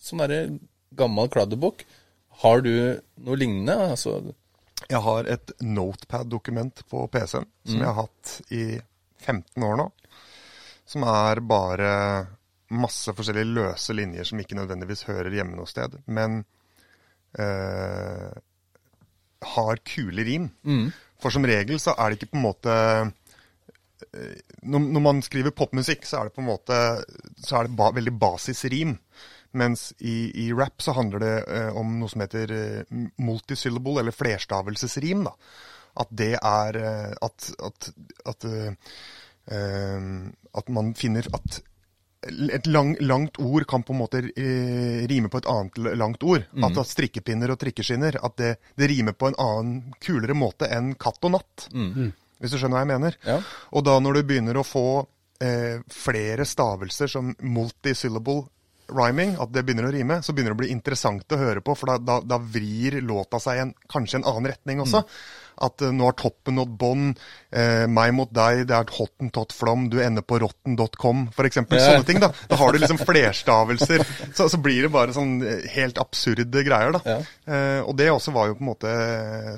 Sånn derre gammel kladdebok. Har du noe lignende? Altså, Jeg har et notepad-dokument på PC-en som jeg har hatt i 15 år nå. Som er bare masse forskjellige løse linjer som ikke nødvendigvis hører hjemme noe sted, men eh, har kule rim. For som regel så er det ikke på en måte eh, når, når man skriver popmusikk, så er det på en måte Så er det ba, veldig basisrim. Mens i, i rap så handler det eh, om noe som heter eh, multisyllable, eller flerstavelsesrim. da. At det er at, at, at, at man finner at et lang, langt ord kan på en måte eh, rime på et annet langt ord. At, at strikkepinner og trikkeskinner at det, det rimer på en annen, kulere måte enn katt og natt. Hvis du skjønner hva jeg mener. Ja. Og da når du begynner å få eh, flere stavelser som multisyllable rhyming, at det begynner å rime, så begynner det å bli interessant å høre på, for da, da, da vrir låta seg en, kanskje en annen retning også. At eh, nå har toppen nådd bånn, eh, meg mot deg, det er et hottentott flom, du ender på rotten.com, eksempel. Ja. Sånne ting, da. Da har du liksom flerstavelser. så, så blir det bare sånn eh, helt absurde greier, da. Ja. Eh, og det også var jo på en måte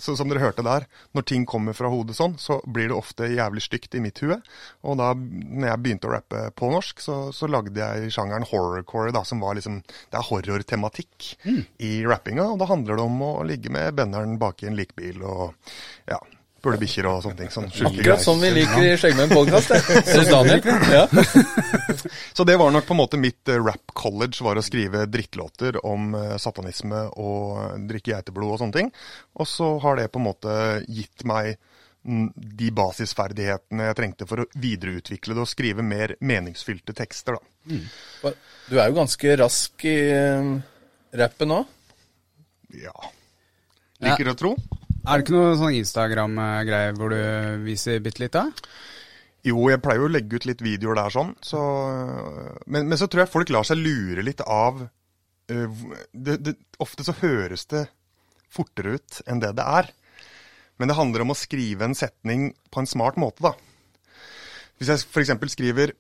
så Som dere hørte der, når ting kommer fra hodet sånn, så blir det ofte jævlig stygt i mitt hue. Og da når jeg begynte å rappe på norsk, så, så lagde jeg sjangeren horrorcore, da, som var liksom Det er horrortematikk i rappinga, og da handler det om å ligge med benderen bak i en likbil og ja, spule bikkjer og sånne ting. Sånn Akkurat som vi liker i Skjeggmenn podkast. Daniel. Ja. Så det var nok på en måte mitt eh, rap college, var å skrive drittlåter om eh, satanisme og eh, drikke geiteblod og sånne ting. Og så har det på en måte gitt meg mm, de basisferdighetene jeg trengte for å videreutvikle det og skrive mer meningsfylte tekster, da. Du er jo ganske rask i rappen nå. Ja. Liker å tro. Er det ikke noe sånn Instagram-greie hvor du viser bitte litt, da? Jo, jeg pleier jo å legge ut litt videoer der sånn, så, men, men så tror jeg folk lar seg lure litt av øh, det, det, Ofte så høres det fortere ut enn det det er. Men det handler om å skrive en setning på en smart måte, da. Hvis jeg f.eks. skriver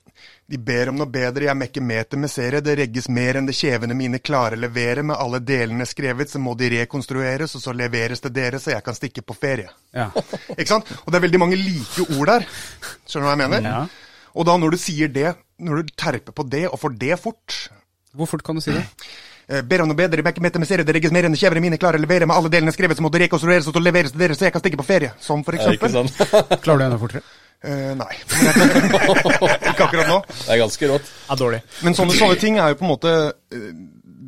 De ber om noe bedre, jeg mekker meter med serie, det regges mer enn det kjevene mine klarer levere, med alle delene skrevet, så må de rekonstrueres, og så leveres det dere, så jeg kan stikke på ferie. Ja. Ikke sant? Og det er veldig mange like ord der. Skjønner du hva jeg mener? Ja. Og da når du sier det, når du terper på det, og får det fort Hvor fort kan du si det? eh, Ber om noe bedre, mekker meter med serie, det regges mer enn det kjevene mine klarer levere, med alle delene skrevet, så må det rekonstrueres, og så leveres det dere, så jeg kan stikke på ferie. Som for eksempel. sånn? Klarer du enda fortere? Eh, nei. ikke akkurat nå. Det er ganske rått. Ja, dårlig. Men sånne, sånne ting er jo på en måte eh,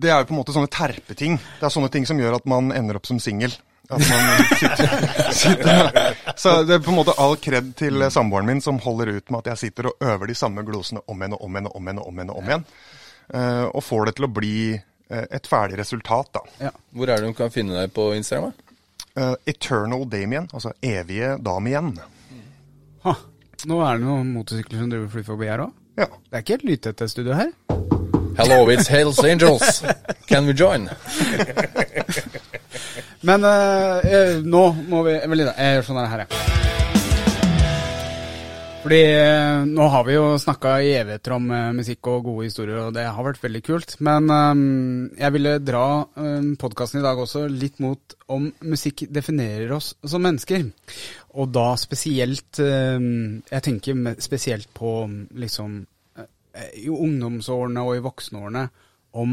Det er jo på en måte sånne terpeting. Det er sånne ting som gjør at man ender opp som singel. At man sitter, sitter Så det er på en måte all kred til samboeren min som holder ut med at jeg sitter og øver de samme glosene om igjen og om igjen og om igjen. Og om igjen, og om igjen. Uh, og får det til å bli et ferdig resultat, da. Hvor er det hun kan finne deg på Instagram? da? Eh, Eternal Damien, altså evige Damien. Ha. Nå er det noen motorsykler som driver flyr forbi her òg. Ja. Det er ikke helt lytete studio her. Hello, it's Hells Angels. Can we join? Men eh, eh, nå må vi Evelina, jeg gjør sånn her, jeg. Fordi eh, nå har vi jo snakka i evigheter om eh, musikk og gode historier, og det har vært veldig kult. Men eh, jeg ville dra uh, podkasten i dag også litt mot om musikk definerer oss som mennesker. Og da spesielt eh, Jeg tenker spesielt på liksom eh, i ungdomsårene og i voksenårene om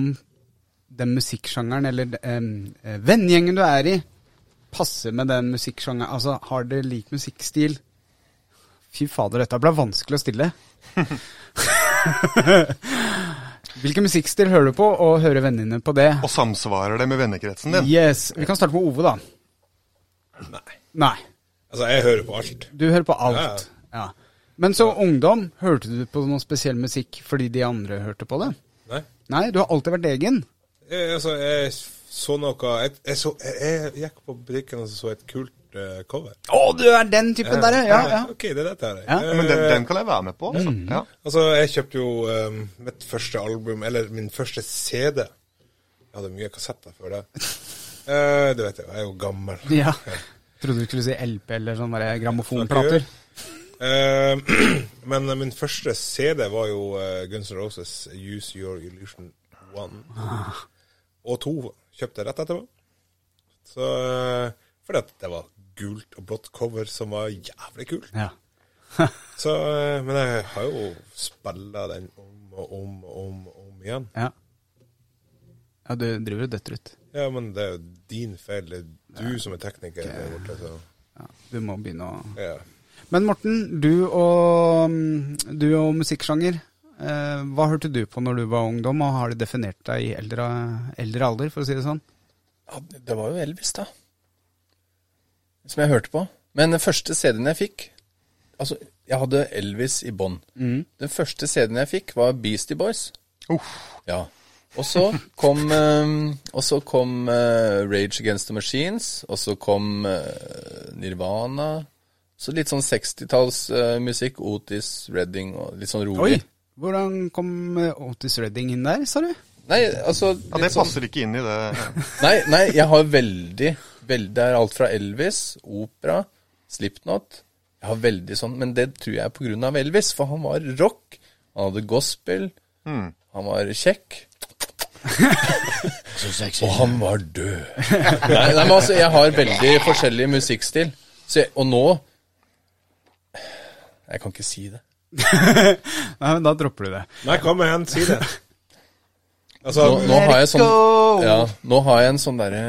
den musikksjangeren eller eh, eh, vennegjengen du er i, passer med den musikksjangeren. Altså, har dere lik musikkstil? Fy fader, dette ble vanskelig å stille. Hvilken musikkstil hører du på, og hører vennene på det? Og samsvarer det med vennekretsen din? Yes, Vi kan starte med Ove, da. Nei. Nei. Altså, jeg hører på alt. Du hører på alt. Ja. Men så ungdom, hørte du på noe spesiell musikk fordi de andre hørte på det? Nei. Nei, du har alltid vært egen. Jeg, altså, jeg så noe Jeg, jeg, så, jeg, jeg gikk på butikken og så et kult uh, cover. Å, du er den typen der, ja. ja. Ok, det er dette her. Ja, Eh, Men den, den kan jeg være med på. Altså. Ja. Altså, jeg kjøpte jo um, mitt første album, eller min første CD. Jeg hadde mye kassetter før det. Uh, det vet jeg, jeg er jo gammel. ja. Trodde du skulle si LP eller sånn der grammofonplater. Uh, men min første CD var jo uh, Guns N' Roses Use Your Illusion 1. Og 2 kjøpte jeg rett etterpå. Så uh, Fordi at det var gult og blått cover som var jævlig kult. Ja. Så, men jeg har jo spilla den om og om og om, om igjen. ja. Ja, du driver og døtter ut. Ja, men det er jo din feil. Det du som er tekniker der borte, så Ja, du må begynne å ja. Men Morten, du og, mm, du og musikksjanger. Eh, hva hørte du på når du var ungdom, og har du definert deg i eldre, eldre alder, for å si det sånn? Ja, det var jo Elvis, da. Som jeg hørte på. Men den første CD-en jeg fikk Altså, jeg hadde Elvis i bånn. Den første CD-en jeg fikk, var Beastie Boys. Uff. Ja. Og så kom, eh, og så kom eh, Rage Against the Machines, og så kom eh, Nirvana. Så litt sånn 60-tallsmusikk. Otis Redding og litt sånn rolig. Oi! Hvordan kom Otis Redding inn der, sa du? Nei, altså Ja, det passer sånn- passer ikke inn i det. Nei, nei, jeg har veldig, veldig Det er alt fra Elvis, opera, Slipknot. Jeg har veldig sånn, men det tror jeg er på grunn av Elvis, for han var rock. Han hadde gospel. Han var kjekk. Og han var død. nei, nei, men altså, jeg har veldig forskjellig musikkstil. Så jeg, og nå Jeg kan ikke si det. Nei, men Da dropper du det. Nei, kom igjen, si det. Altså, Nå, nå har jeg sånn ja, Nå har jeg en sånn derre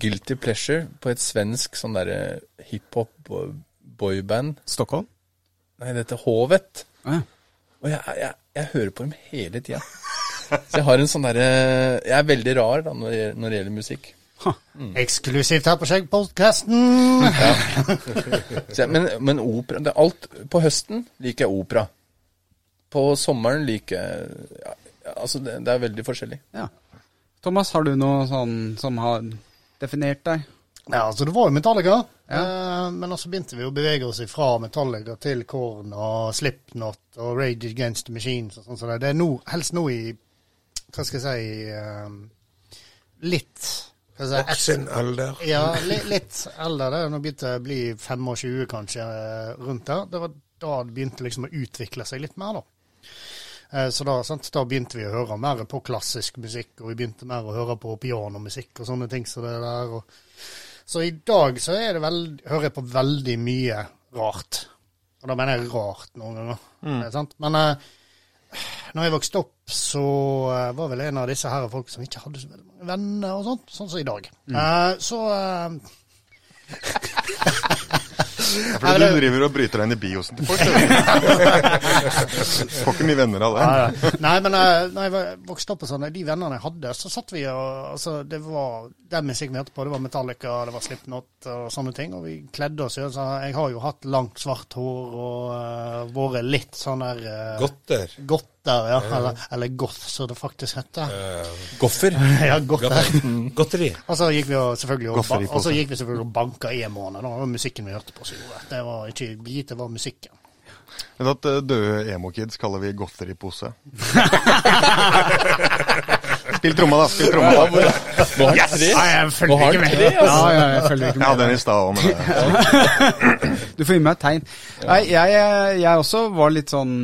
guilty pleasure på et svensk sånn derre hiphop bo- boyband. Stockholm? Nei, det heter Hovet. Ja. Og jeg, jeg, jeg hører på dem hele tida. Så jeg har en sånn derre Jeg er veldig rar da når det, når det gjelder musikk. Eksklusivt her på Skjeggpodkasten. ja. men, men opera det er alt, På høsten liker jeg opera. På sommeren liker jeg ja, Altså, det, det er veldig forskjellig. Ja. Thomas, har du noe sånn som har definert deg? Ja, altså det var jo Metallica, eh, men så begynte vi å bevege oss fra Metallica til Korn og Slipknot og Rage Against the Machines og sånn. Så det, det er nå, helst nå i Hva skal jeg si eh, Litt jeg et- Voksen alder. Ja, li, litt eldre. Det er nå begynt å bli 25 kanskje, eh, rundt der. Det var da det begynte liksom å utvikle seg litt mer, da. Eh, Så da, sant, da begynte vi å høre mer på klassisk musikk, og vi begynte mer å høre på pianomusikk og sånne ting. Så, det der, og, så i dag så er det vel, hører jeg på veldig mye rart. Og da mener jeg rart noen ganger. Mm. sant? Men eh, når jeg vokste opp, så eh, var vel en av disse her folk som ikke hadde så veldig mange venner og sånt, sånn som i dag. Eh, så eh, Ja, fordi du driver og bryter deg inn i biosen til folk. Får ikke mye venner av det. Ja. Nei, men uh, når jeg vokste opp og sånn, de vennene jeg hadde, så satt vi og altså, Det var den musikken vi hørte på. Det var Metallica, det var Slipknot og sånne ting. Og vi kledde oss. jo, Så jeg har jo hatt langt, svart hår og uh, vært litt sånn der uh, Godter. Gotter, ja. Eller, eller goth, som det faktisk heter. Goffer. ja, gotter. Godteri. Og så gikk vi og selvfølgelig og, ba og gikk vi selvfølgelig og banka e-måned. Det var musikken vi hørte på. Så. Det var ikke gitt, det var musikken. Men at eh, døde emo-kids kaller vi godteripose. Spill tromma, da. Spill tromma. Da. Yes! han jeg følger ikke med det altså. Ja, ja, jeg følger ikke Jeg hadde med. i stad òg, men Du får gi meg et tegn. Nei, jeg, jeg, jeg også var litt sånn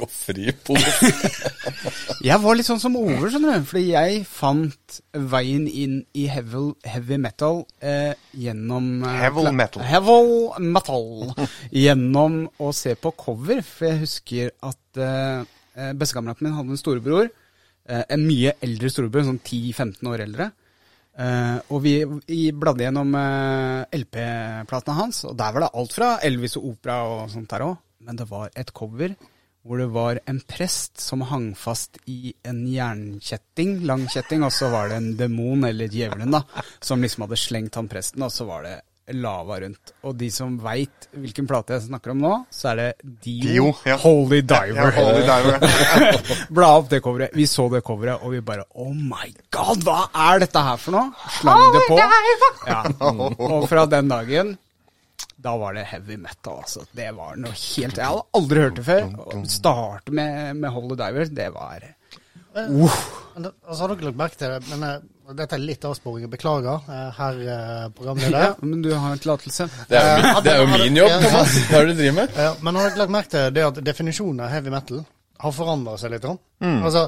Godteripose. Jeg var litt sånn som Ove, skjønner du. Fordi jeg fant veien inn i heavy, heavy metal eh, gjennom eh, Heavy metal. Heavy metal. gjennom å se på cover. For jeg husker at eh, eh, bestekameraten min hadde en storebror. Eh, en mye eldre storebror, sånn 10-15 år eldre. Eh, og vi, vi bladde gjennom eh, LP-platene hans, og der var det alt fra Elvis og opera og sånt der òg. Men det var et cover hvor det var en prest som hang fast i en jernkjetting, lang kjetting, og så var det en demon, eller djevelen, da, som liksom hadde slengt han presten, og så var det lava rundt. Og de som veit hvilken plate jeg snakker om nå, så er det Dio, Dio, ja. Holy Ja, Diver. hold it there. Bla opp det coveret. Vi så det coveret, og vi bare Oh my god, hva er dette her for noe? Slang det på. Ja. Og fra den dagen da var det heavy metal, altså. Det var noe helt Jeg hadde aldri hørt det før. Å starte med, med Holy Diver, det var Men altså, har dere lagt merke til det? Men eh, Dette er litt avsporing, beklager, eh, herr eh, programleder. Ja, men du har tillatelse. Det er, jo, det er jo min jobb, Ja. Thomas. Det er det du driver med? Men har dere lagt merke til det at definisjonen av heavy metal har forandra seg litt? Mm. Altså,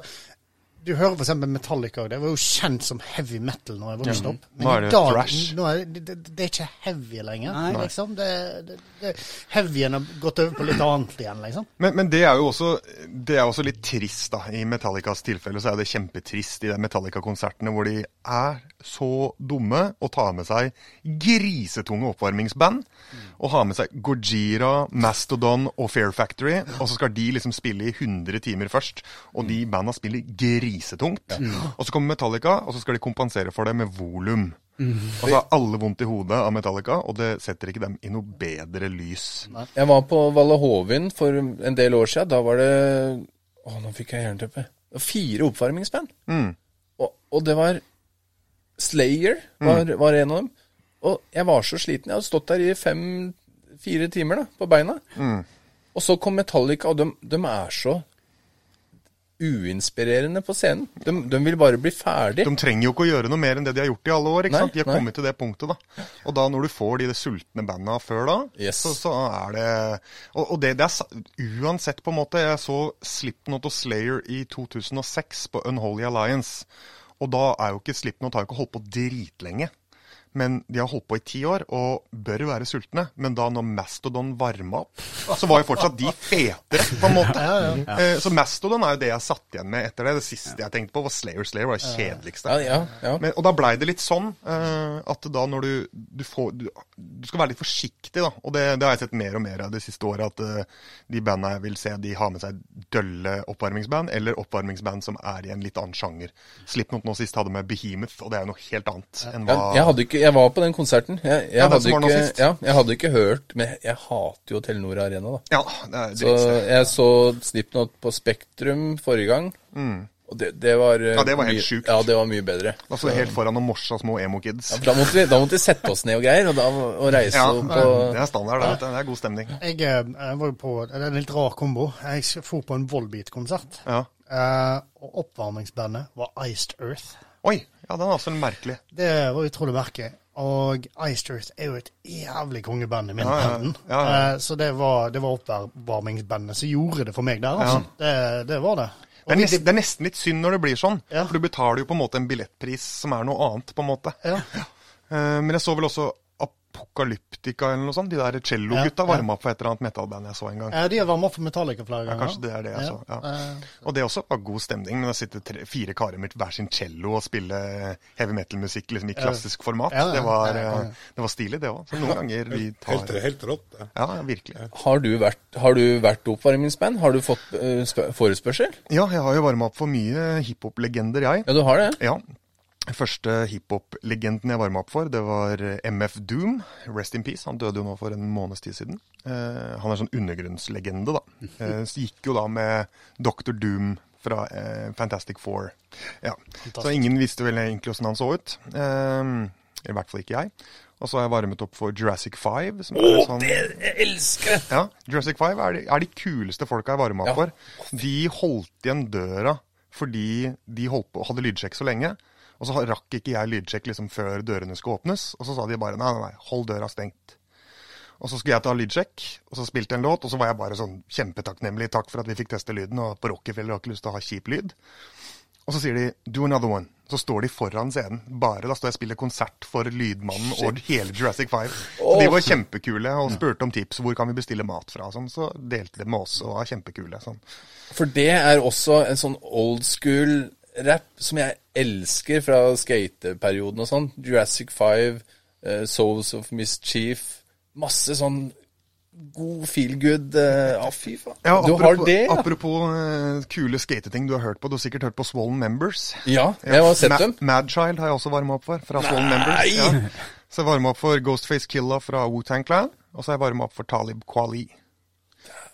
du hører f.eks. Metallica. Det var jo kjent som heavy metal når jeg vokste opp. Nå er det dag, thrash. Nå er det, det, det er ikke heavy lenger. Nei. liksom. Det, det, det, heavyen har gått over på litt annet igjen, liksom. Men, men det er jo også, det er også litt trist, da. I Metallicas tilfelle så er det kjempetrist i de Metallica-konsertene hvor de er så dumme å ta med seg grisetunge oppvarmingsband. Og ha med seg Gojira, Mastodon og Fair Factory. Og så skal de liksom spille i 100 timer først. Og de banda spiller grisetungt. Og så kommer Metallica, og så skal de kompensere for det med volum. Og så har alle vondt i hodet av Metallica, og det setter ikke dem i noe bedre lys. Jeg var på Valle Hovin for en del år siden. Da var det Å, nå fikk jeg jernteppe. Fire oppvarmingsband. Mm. Og, og det var Slayer var, var en av dem. Og jeg var så sliten. Jeg hadde stått der i fem-fire timer da, på beina. Og så kom Metallica, og de, de er så uinspirerende på scenen. De, de vil bare bli ferdig. De trenger jo ikke å gjøre noe mer enn det de har gjort i alle år. ikke Nei, sant? De har nei. kommet til det punktet, da. Og da når du får de, de sultne banda før da, Yes. så, så er det Og, og det, det er uansett, på en måte. Jeg så Slipknot og Slayer i 2006 på Unholy Alliance. Og da er jo ikke Slipknot har jo ikke holdt på dritlenge. Men de har holdt på i ti år og bør være sultne. Men da når Mastodon varma opp, så var jo fortsatt de fetere, på en måte. Eh, Så Mastodon er jo det jeg satt igjen med etter det. Det siste jeg tenkte på, var Slayer. Slayer var det kjedeligste. Ja, ja, ja. Men, og da blei det litt sånn eh, at da når du du, får, du du skal være litt forsiktig, da. Og det, det har jeg sett mer og mer av det siste året. At eh, de banda jeg vil se, de har med seg dølle oppvarmingsband, eller oppvarmingsband som er i en litt annen sjanger. Slipknot nå sist hadde med Behemoth, og det er jo noe helt annet enn hva Ja, jeg, hadde ikke, jeg var på den konserten. Jeg, jeg, Ja, hadde, ikke, ja, jeg hadde ikke hørt Men jeg, jeg hater jo Telenor Arena, da. Ja, det er Så jeg så Slipknot på Spektrum forrige gang. Og det, det var eh, Mm. Ja, det var helt mye- sjukt. Ja, det var mye bedre. Da sto du helt foran og morsa små emo-kids. Ja, da, da måtte vi sette oss ned og greier, og, da, og reise Ja, opp det er standard. Det, det er god stemning. Jeg, eh, jeg var jo på Det er en litt rar kombo. Jeg dro på en Volbeat-konsert. Ja. Eh, og oppvarmingsbandet var Iced Earth. Oi, ja, den er også merkelig. Det var utrolig merkelig. Og Ice Earth er jo et jævlig kongeband i min Ja, ja. Ja, ja. Eh, så det var, det var oppvarmingsbandet som gjorde det for meg der, altså. Det, det var det. Det er, nesten, det er nesten litt synd når det blir sånn. For du betaler jo på en måte en billettpris som er noe annet, på en måte. ja. Eh, men jeg så vel også Apokalyptika eller noe sånt. De der cello-gutta Ja, ja. varma opp for et eller annet metallband jeg så en gang. Ja, de har varma opp for Metallica flere ganger. Ja, kanskje det er det jeg så. Ja. Eh, Og det også var god stemning, men å sitte tre, fire karer med hver sin cello og spille heavy metal-musikk liksom, i klassisk format, Ja, ja, det, var, ja, ja, ja. eh, det var stilig, det òg. Så noen ganger vi Helt, tar helt rått. det. Ja, virkelig. Har du vært, har du vært oppvarmingsband? Har du fått uh, spø- forespørsel? Ja, jeg har jo varma opp for mye hiphop-legender, jeg. Ja, du har det? Ja. Første hiphop-legenden jeg varma opp for, det var MF Doom. Rest in peace. Han døde jo nå for en måneds tid siden. Eh, han er sånn undergrunnslegende, da. Eh, så gikk jo da med Dr. Doom fra eh, Fantastic Four. Ja. Så ingen visste vel egentlig åssen han så ut. Eh, I hvert fall ikke jeg. Og så har jeg varmet opp for Jurassic 5. Som er sånn, Jeg elsker det! ja, Jurassic 5 er de, er de kuleste folka jeg varma opp Ja. for. De holdt igjen døra fordi de holdt på, hadde lydsjekk så lenge. Og så rakk ikke jeg lydsjekk liksom før dørene skulle åpnes. Og så sa de bare nei, nei, nei, hold døra stengt. Og så skulle jeg ta lydsjekk, og så spilte jeg en låt, og så var jeg bare sånn kjempetakknemlig. Takk for at vi fikk teste lyden, og på Rockefeller har ikke lyst til å ha kjip lyd. Og så sier de 'do another one'. Så står de foran scenen. Bare da står jeg og spiller konsert for Lydmannen og hele Jurassic 5. Så de var kjempekule og spurte om tips. Hvor kan vi bestille mat fra? Sånn, så delte de med oss og var kjempekule. Sånn. For det er også en sånn old school rap som jeg elsker fra skateperioden og sånn. Jurassic 5, uh, Souls of Mischief. Masse sånn god feel good. eh, uh, fy faen. Ja, du har det, ja? Apropos uh, kule skateting du har hørt på. Du har sikkert hørt på Swollen Members. Ja, jeg har sett Ma- dem. Madchild har jeg også varma opp for, fra Swollen Members. Ja. Så jeg varma opp for Ghostface Killa fra Wu-Tang Clan, og så har jeg varma opp for Talib Kweli.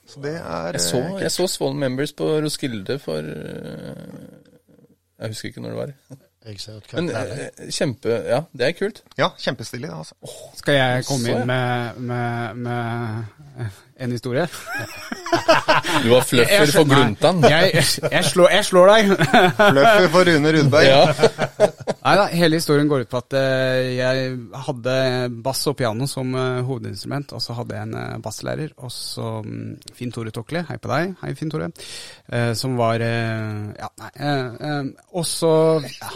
Så det er Jeg så, eh, jeg så Swollen Members på Roskilde for eh, Jeg husker ikke når det var. Men eh, kjempe Ja, det er kult. Ja, kjempestilig. det, Altså. Skal jeg komme inn med, med, med en historie? Du var fluffer for Gluntan. Jeg, jeg, slår, jeg slår deg! Fluffer for Rune Rudberg. Ja. Nei da, hele historien går ut på at eh, jeg hadde bass og piano som eh, hovedinstrument, og så hadde jeg en uh, basslærer, og så um, Finn Tore Tokle, hei på deg, hei Finn Tore, eh, som var eh, Ja, nei Og så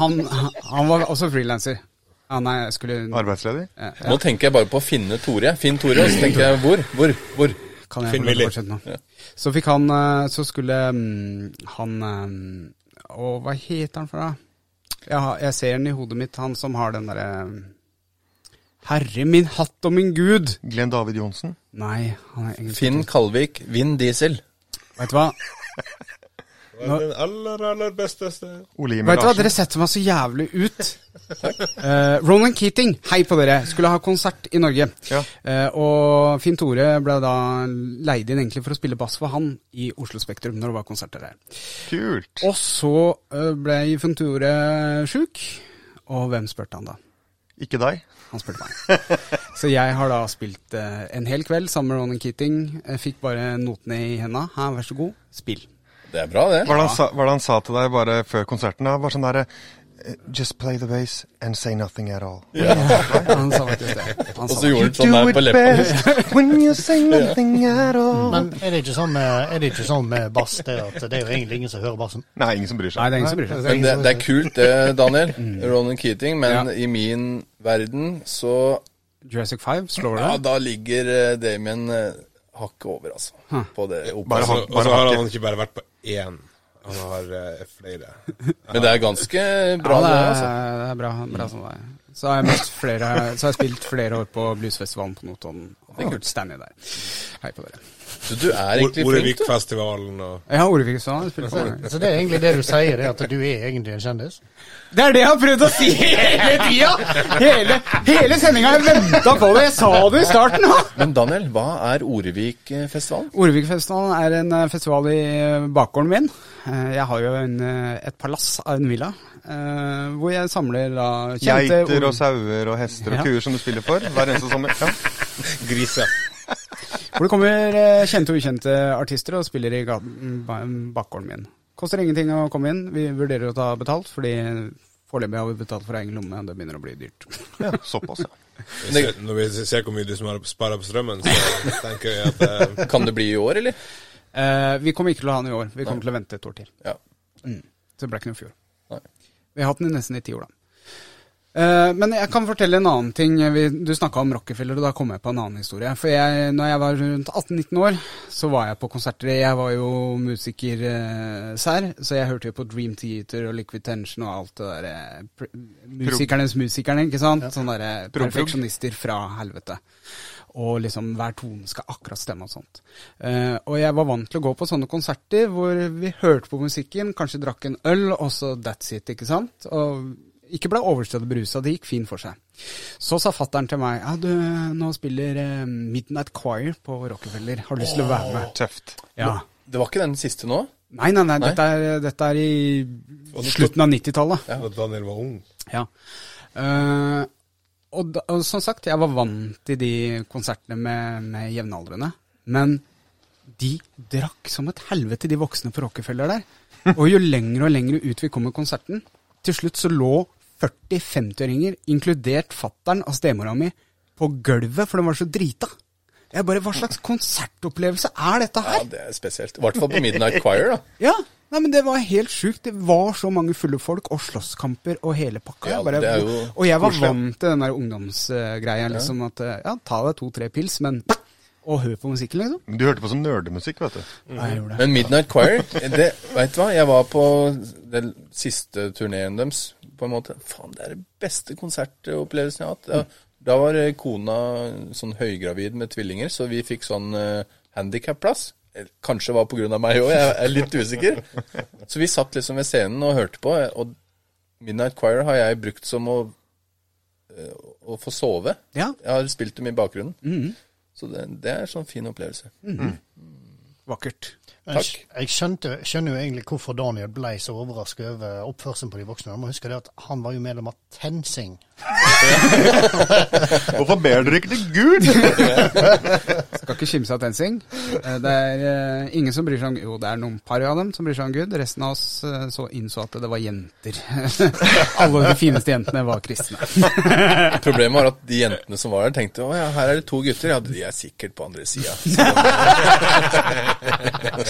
Han, han var også frilanser. Ah, nei, jeg skulle Arbeidsledig. eh, Nå tenker jeg bare på å finne Tore. Finn Tore, og så tenker jeg hvor? Hvor? Hvor? Kan jeg Finn fortsette nå? Så fikk han eh, Så skulle mm, han eh, Å, hva heter han for noe? Jeg, jeg ser den i hodet mitt, han som har den derre Herre min hatt og min gud! Glenn David Johnsen. Nei, han er engelsk. Finn Kalvik, Vind Diesel. Vet du hva? Det var den aller, aller beste Ole Vet du hva, dere setter meg så jævlig ut. uh, Ronan Keating, hei på dere. Skulle ha konsert i Norge. Ja. Uh, og Finn Tore ble da leid inn egentlig for å spille bass for han i Oslo Spektrum når det var konserter der. Kult. Og så uh, ble Finn Tore sjuk, og hvem spurte han da? Ikke deg. Han spurte meg. Så jeg har da spilt en hel kveld sammen med Ronan Keating. Jeg fikk bare notene i henda. Her, vær så god, spill. Det er bra, det. Hva han sa, hva det han sa til deg bare før konserten? da? Var sånn derre eh, Just play the bass and say nothing at all. Ja. Han sa faktisk det. Han Og sa så gjorde han sånn der på leppa. best when you say nothing at all. Men er det ikke sånn med, er det ikke sånn med bass det at det er jo egentlig ingen som hører bassen? Nei, ingen som bryr seg. Nei, det er ingen som bryr seg. Men det, det er kult det, Daniel. Ronan Keating. Men Ja. i min verden, så Jurassic 5 slår det? Ja, da ligger eh, Damien eh, hakket over, altså. På det Bare bare, bare, Og så har han ikke bare vært på én. Han har uh, flere. Men det er ganske bra, ja, det det, er, altså. det er bra, bra som det er. Så har jeg møtt flere Så har jeg spilt flere år på bluesfestivalen på Notodden. Og Stanley der. Hei på dere. Du, du er egentlig flink, du. Orevikfestivalen og Ja, har Orevik-festivalen. Så, så det er egentlig det du sier, det er at du er egentlig en kjendis? Det er det jeg har prøvd å si hele tida! Hele, hele sendinga har jeg venta på det. Jeg sa det i starten. òg! Men Daniel, hva er Orevikfestivalen? Orevik-festivalen er en eh, festival i eh, bakgården min. Eh, Jeg har jo en, et palass av en villa, eh, hvor jeg samler da kjente Geiter og sauer og hester og Ja. kuer som du spiller for hver eneste sommer. Ja. griser. Hvor det kommer eh, kjente og ukjente artister og spiller i bakgården min. Koster ingenting å komme inn. Vi vurderer å ta betalt, fordi foreløpig har vi betalt for egen lomme. Det begynner å bli dyrt. Ja, såpass, ja. Når vi ser hvor mye du som har sparer på strømmen, så tenker jeg at uh... Kan det bli i år, eller? Uh, vi kommer ikke til å ha den i år. Vi kommer til å vente et år til. Ja. Så det ble ikke noe i fjor. Nei. Vi har hatt den i nesten i ti år, da. Eh, men jeg kan fortelle en annen ting. Du snakka om Rockefeller, og da kom jeg på en annen historie. For jeg, når jeg var rundt 18-19 år, så var jeg på konserter. Jeg var jo musiker eh, sær, så jeg hørte jo på Dream Theater og Liquid Tension og alt det derre Musikernes musikerne, ikke sant? Sånne derre perfeksjonister fra helvete. Og liksom hver tone skal akkurat stemme og sånt. Eh, og jeg var vant til å gå på sånne konserter hvor vi hørte på musikken, kanskje drakk en øl, og så that's it, ikke sant? Og ikke ble overstått berusa, det gikk fint for seg. Så sa fattern til meg ja, du, nå spiller eh, Midnight Choir på Rockefeller, har du lyst til å være med? Tøft. Ja. Det var ikke den siste nå? Nei, nei, nei, Nei? Dette, er, dette er i slutten av 90-tallet. da Daniel var ung. Ja. Uh, og, da, og som sagt, jeg var vant til de konsertene med, med jevnaldrende. Men de drakk som et helvete, de voksne på Rockefeller der. Og jo lenger og lenger ut vi kom med konserten, til slutt så lå 40-50-åringer, inkludert fattern og stemora mi, på gulvet, for de var så drita. Jeg bare, Hva slags konsertopplevelse er dette her? Ja, det er spesielt. I hvert fall på Midnight Choir, da. Ja, nei, men Det var helt sjukt. Det var så mange fulle folk og slåsskamper og hele pakka. Ja, bare, og jeg var vant til den der ungdomsgreia. Liksom, at ja, ta deg to-tre pils, men og hør på musikken, liksom. Du hørte på som nerdemusikk, vet du. Ja, jeg gjorde det. Men Midnight Choir, det, vet du hva? Jeg var på den siste turneen deres, på en måte. Faen, det er den beste konsertopplevelsen jeg har hatt. Da, da var eh, kona sånn høygravid med tvillinger, så vi fikk sånn uh, handikapplass. Eh, Kanskje var på grunn av meg òg, jeg er litt usikker. Så vi satt liksom ved scenen og hørte på, og Midnight Choir har jeg brukt som å, eh, å få sove. Ja. Jeg har spilt dem i bakgrunnen. Så det, det er en sånn fin opplevelse. Vakkert. Takk. Jeg, jeg skjønte, skjønner jo egentlig hvorfor Daniel ble så overrasket over oppførselen på de voksne. Man må huske det at han var jo medlem av TenSing. Hvorfor ber dere ikke til Gud? Skal ikke kimse av TenSing. Eh, Det er eh, ingen som bryr seg om Jo, det er noen par av dem som bryr seg om Gud. Resten av oss eh, så innså at det var jenter. Alle de fineste jentene var kristne. Problemet var at de jentene som var der, tenkte å ja, her er det to gutter. Ja, de er sikkert på andre sida.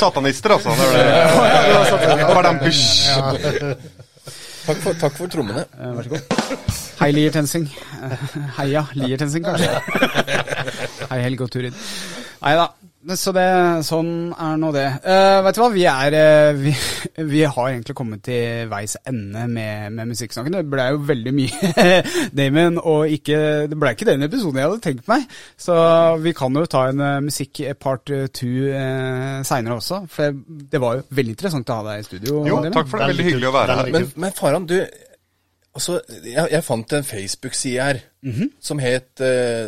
Satanister, altså. Det var det. Takk for, takk for trommene. Eh, Vær så god. Hei, Lier Tensing. Eh, Heia Lier Tensing, kanskje. Hei, Helge og Turid. Nei da. Så det, sånn er nå det. Uh, vet du hva, vi er uh, vi, vi har egentlig kommet til veis ende med, med musikksnakken. Det ble jo veldig mye Damon, og ikke, det ble ikke den episoden jeg hadde tenkt meg. Så vi kan jo ta en uh, musikk part two uh, seinere også. For det var jo veldig interessant å ha deg i studio. Jo, Damon. takk for det. Veldig hyggelig å være her. Men, men Faran, du Altså, jeg, jeg fant en Facebook-side her som het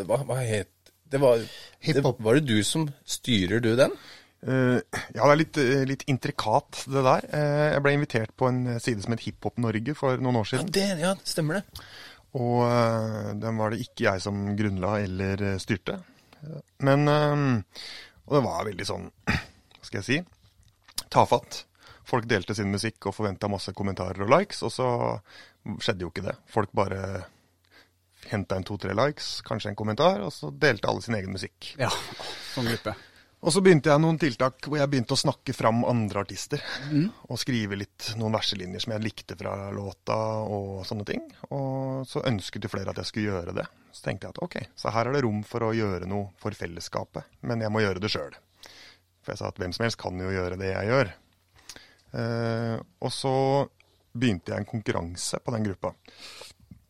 hva, hva het det var, det, var det du som styrer du den? Uh, ja, det er litt, eh, litt intrikat, det der. Uh, jeg ble invitert på en side som het Hiphop Norge for noen år siden. Ja, det, ja, stemmer det. Og uh, den var det ikke jeg som grunnla eller styrte. Men Og det var veldig sånn, hva skal jeg si, tafatt. Folk delte sin musikk og forventa masse kommentarer og likes, og så skjedde jo ikke det. Folk bare henta en to-tre likes, kanskje en kommentar, og så delte alle sin egen musikk. Ja, sånn gruppe. Og så begynte jeg noen tiltak hvor jeg begynte å snakke fram andre artister. Og skrive litt noen verselinjer som jeg likte fra låta og sånne ting. Og så ønsket jo flere at jeg skulle gjøre det. Så tenkte jeg at ok, så her er det rom for å gjøre noe for fellesskapet. Men jeg må gjøre det sjøl. For jeg sa at hvem som helst kan jo gjøre det jeg gjør. Eh, og så begynte jeg en konkurranse på den gruppa